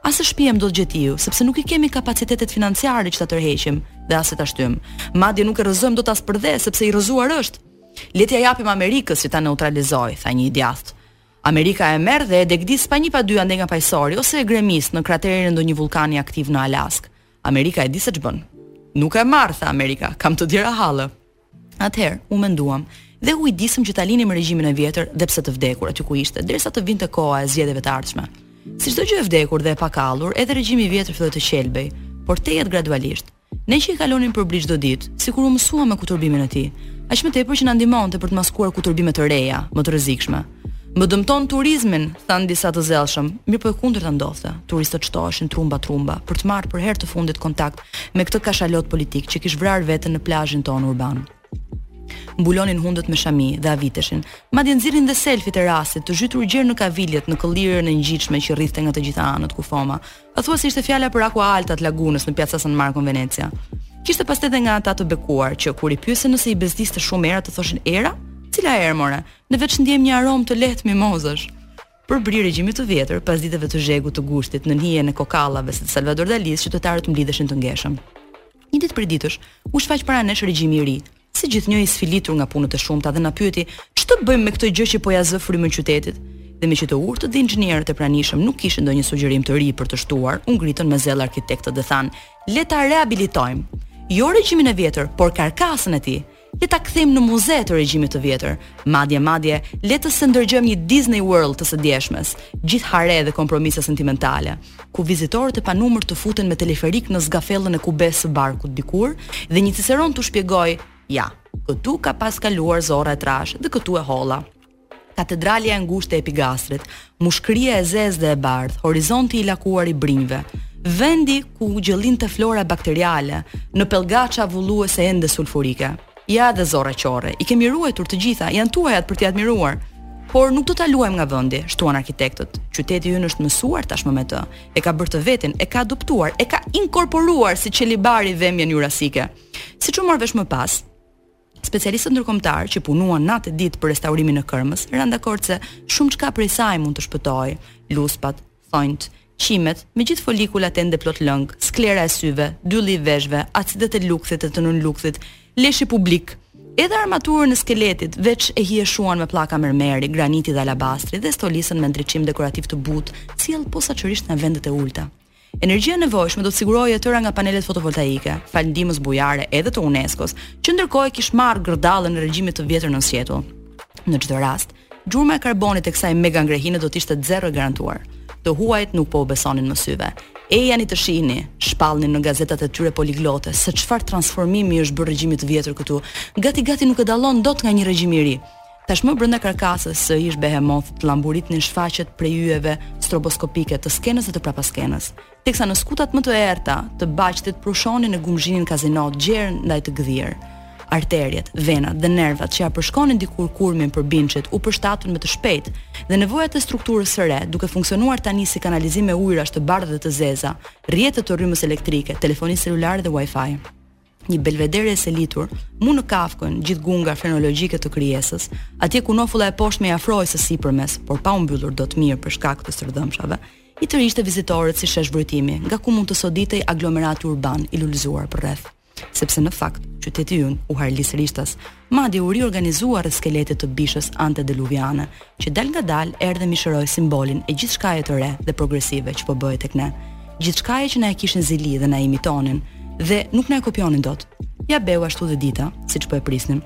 As e shpiem dot gjetiu, sepse nuk i kemi kapacitetet financiare që ta tërheqim dhe as ta shtyjmë. Madje nuk e rrëzojmë dot as përdhe, sepse i rrëzuar është. Le t'ia japim Amerikës që ta neutralizojë, tha një i djathtë. Amerika e merr dhe e degdis pa një pa dy andej nga Paqësori ose e gremis në kraterin e ndonjë vullkani aktiv në Alaskë. Amerika e di seç bën. Nuk e marr, tha Amerika, kam të tjera halle. Atëherë, u menduam, dhe ujdisëm që ta linim regjimin e vjetër edhe pse të vdekur aty ku ishte, derisa të vinte koha e zgjedhjeve të ardhshme. Si çdo gjë e vdekur dhe e pakallur, edhe regjimi i vjetër filloi të qelbej, por tejet gradualisht. Ne që i kalonim përbri çdo ditë, sikur u mësuam me kutërbimin e tij, aq më tepër që na ndihmonte për të maskuar kutërbime të reja, më të rrezikshme. Më dëmton turizmin, thanë disa të zellshëm, mirëpo e kundërta ndodhte. Turistët shtoheshin trumba trumba për të marrë për herë të fundit kontakt me këtë kashalot politik që kish vrarë veten në plazhin tonë urban. Mbulonin hundët me shami dhe aviteshin, madje nxirrnin dhe selfiet e rastit, të zhytur gjer në kavilje, në këllirën e ngjitshme që rridhte nga të gjitha anët kufomës. A thua se ishte fjala për acqua alta të lagunës në Piazza San Marco në Venecia? Kishte pastaj edhe nga ata të bekuar që kur i pyesje nëse i bezdiste shumë era të thoshin era? Cila erë more? Ne veç ndiejmë një aromë të lehtë mimozash. Përbri regjimit të vjetër, pasditeve të zhegut të gushtit, nën hijen e kokallave si të Salvador Dalisë, qytetarët mblidheshin të ngeshëm. Një ditë prej ditësh, u shfaq para nesh regjimi i ri. Si gjithnjë i sfilitur nga punët e shumta dhe na pyeti, ç'të bëjmë me këtë gjë që po ia zë frymën qytetit? Dhe meqë të urtët dhe inxhinierët e pranishëm nuk kishin ndonjë sugjerim të ri për të shtuar, u ngritën me zell arkitektët dhe thanë, le ta rehabilitojmë! Jo regjimin e vjetër, por karkasën e tij! le ta kthejmë në muze të regjimit të vjetër. Madje madje, le të sendërgjojmë një Disney World të së djeshmes, gjithë hare dhe kompromise sentimentale, ku vizitorët e panumër të futen me teleferik në zgafellën e kubesë së barkut dikur dhe një ciceron t'u shpjegojë, ja, këtu ka pas kaluar zorra e trashë dhe këtu e holla. Katedralja e ngushtë e epigastrit, mushkëria e zezë dhe e bardhë, horizonti i lakuar i brinjëve, vendi ku gjëllinte flora bakteriale në pellgaça vulluese ende sulfurike. Ja edhe zorra qorre. I kemi ruajtur të gjitha, janë tuajat për t'i admiruar. Por nuk do ta luajmë nga vendi, shtuan arkitektët. Qyteti ynë është mësuar tashmë me të. E ka bërë të vetin, e ka adoptuar, e ka inkorporuar si qelibari vemjen jurasike. Siç u mor vesh më pas, Specialistët ndërkombëtarë që punuan natë e ditë për restaurimin e kërmës ranë dakord se shumëçka prej saj mund të shpëtojë, luspat, thonjtë, qimet, me gjithë folikulat ende plot lëng, sklera e syve, dylli i veshëve, acidet e lukthit dhe të nënlukthit, leshi publik. Edhe armaturën e skeletit veç e hijeshuan me pllaka mermeri, graniti dhe alabastri dhe stolisën me ndriçim dekorativ të butë, sjellë posaçërisht nga vendet e ulëta. Energjia e nevojshme do të sigurohej e tëra nga panelet fotovoltaike, falë ndihmës bujare edhe të UNESCO-s, që ndërkohë e kish marrë gërdallën e regjimit të vjetër nën sjetull. Në çdo rast, gjurma e karbonit e kësaj megangrehine do të ishte zero e garantuar. Të huajt nuk po u besonin më syve. Ejani të shihni, shpallnin në gazetat e tyre poliglote, se çfarë transformimi i është bërë regjimit të vjetër këtu. Gati gati nuk e dallon dot nga një regjim i ri. Tashmë brenda karkasës së ish behemothit llamburitnin shfaqjet prej yjeve stroboskopike të skenës dhe të prapaskenës, teksa në skutat më të errëta të baqthit prushonin e gumëzhinin kazinot gjer ndaj të gdhirë. Arteriet, venat dhe nervat që ia përshkonin dikur kurmin përbindshit u përshtatën me të shpejtë dhe nevojat e strukturës së re, duke funksionuar tani si kanalizime ujërash të bardha dhe të zeza, rrjete të rrymës elektrike, telefoni celulare dhe Wi-Fi. një belvedere e selitur, mu në kafkën gjithë gunga frenologjike të krijesës, atje ku nofulla e poshtme i afrohej së sipërmes, por pa u mbyllur dot mirë për shkak të stërdhëmshave, i tërhiqte vizitorët si shesh vrojtimi, nga ku mund të soditej aglomerati urban i lulëzuar përreth. Sepse në fakt, qyteti ynë, u harlis rishtas, Madje u riorganizua rreth skeletit të bishës antediluviane, që dalngadalë erdhë e mishëroi simbolin e gjithçkaje të re dhe progresive që po bëhej tek ne. Gjithçkaje që na e kishin zili dhe na e imitonin dhe nuk na e kopjonin dot. Ia behu ashtu dhe dita, siç po e prisnim.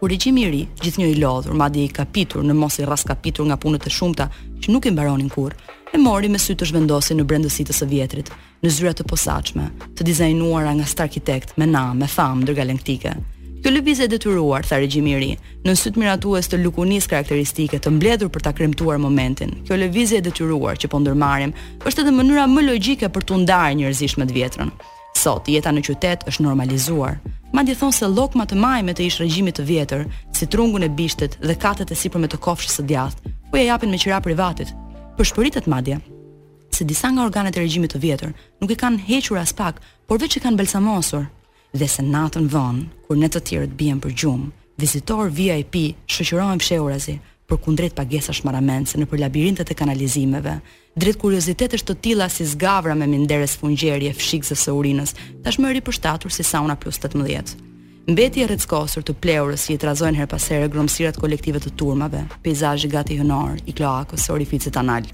Kur regjimi i ri, gjithnjë i lodhur, madje i kapitur, në mos i rraskapitur nga punët e shumta që nuk i mbaronin kurrë, e mori me sy të zhvendosej në brendësi të së vjetrit, në zyra të posaçme, të dizajnuara nga starkitekt me nam, me famë ndërgalaktike. Kjo lëvizje e detyruar, tha regjimi i ri, nën sytë miratues të lukunisë karakteristike të mbledhur për ta kremtuar momentin. Kjo lëvizje e detyruar që po ndërmarrim është edhe mënyra më logjike për t'u ndarë njerëzisht me të vjetrën. Sot jeta në qytet është normalizuar. Madje thonë se llokma të majme të ish regjimit të vjetër, si trungun e bishtit dhe katet e sipërme të kofshës së djathtë, po ia japin me qira privatit. Përshpëritet madje. se disa nga organet e regjimit të vjetër nuk i kanë hequr aspak, por veç i kanë balsamosur, dhe se natën vonë, kur ne të tjerët biem për gjumë, vizitorë VIP shoqërohen fshehurazi përkundrejt pagesash marramendëse nëpër labirintet e kanalizimeve, drejt kuriozitetesh të tilla si zgavra me mindere sfungjeri e fshikëzës së urinës, tashmë e ripërshtatur si sauna plus tetëmbëdhjetë. Mbetjet e rreckosura të pleurës që i trazojnë herë pas here gromësirat kolektive të turmave, peizazhi gati hënor i kloakës së orificit anal.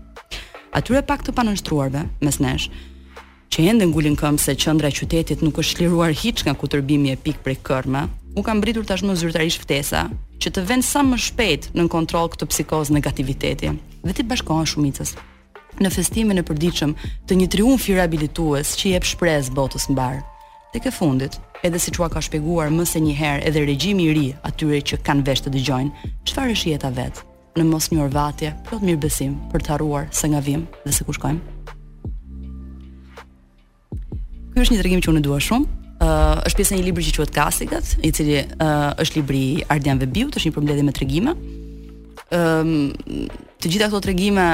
Atyre pakë të panënshtruarve, mes nesh, që ende ngulin këmbë se qendra e qytetit nuk është çliruar hiç nga kutërbimi epik prej kërme, u ka mbërritur tashmë zyrtarisht ftesa që ta vënë sa më shpejt nën kontroll këtë psikozë negativiteti dhe t'i bashkohen shumicës. në festimin e përditshëm të një triumfi rehabilitues që i jep shpresë botës mbarë. Tek e fundit, edhe siç ua ka shpjeguar më se një herë edhe regjimi i ri atyre që kanë vesh të dëgjojnë, çfarë është jeta vetë, në mos një orvatje, plot mirëbesim për të harruar se nga vijmë dhe se ku shkojmë? Ky është një tregim që unë dua shumë. Ë uh, është pjesë e një libri që quhet Klasikët, i cili uh, është libri i Ardian Vehbiut, është një përmbledhje me tregime. Ëm um, të gjitha këto tregime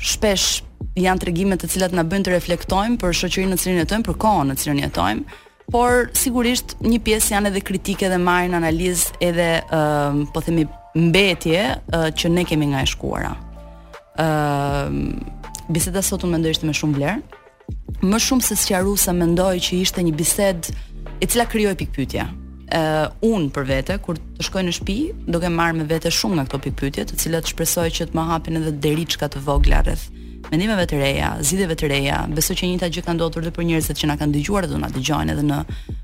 shpesh janë tregime të cilat na bëjnë të reflektojmë për shoqërinë në cilën jetojmë, për kohën në cilën jetojmë, Por sigurisht një pjesë janë edhe kritike dhe marrin në analizë edhe ë uh, po themi mbetje uh, që ne kemi nga e shkuara. ë uh, Biseda sot unë mendoj ishte me shumë vlerë. Më shumë se sqaruese mendoj që ishte një bisedë e cila krijoi pikëpyetje uh, unë për vete kur të shkoj në shtëpi do kem marrë me vete shumë nga këto pikëpyetje të cilat shpresoj që të më hapin edhe deriçka të vogla rreth mendimeve të reja, zgjidhjeve të reja. Besoj që e njëjta gjë ka ndodhur edhe për njerëzit që na kanë dëgjuar dhe do na dëgjojnë edhe në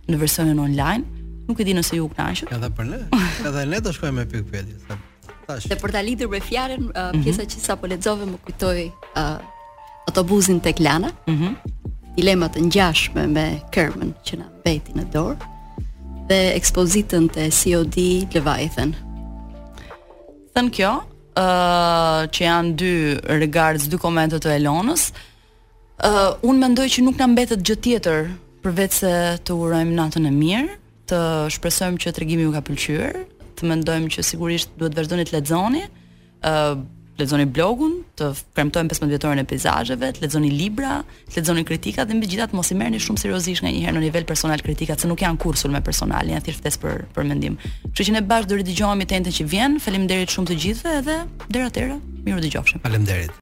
në versionin online. Nuk e di nëse ju u kënaqët. Edhe për ne, edhe ne do shkojmë me pikëpyetje. Tash. Dhe për ta lidhur me fjalën, uh, mhm. pjesa mm -hmm. që sapo lexove më kujtoi uh, autobusin tek Lana. Mhm. Mm dilema të ngjashme me kërmën që na mbeti në dorë dhe ekspozitën te COD Leviathan. Thën kjo, ë që janë dy regards dy komente të Elonës. ë uh, unë mendoj që nuk na mbetet gjë tjetër përveç se të urojmë natën e mirë, të shpresojmë që tregimi ju ka pëlqyer, të mendojmë që sigurisht duhet të vazhdoni të lexoni, të lexoni blogun, të kremtojmë 15 vjetorin e peizazheve, të lexoni libra, Të lexoni kritika dhe megjithatë mos i merrni shumë seriozisht nganjëherë në nivel personal kritikat, se nuk janë kurrë sulme personale, janë thjesht ftesë për për mendim. Kështu që ne bashkë do ridëgjohemi të enjten që vjen. Faleminderit shumë të gjithëve edhe deri atëherë, mirë u dëgjofshim. Faleminderit.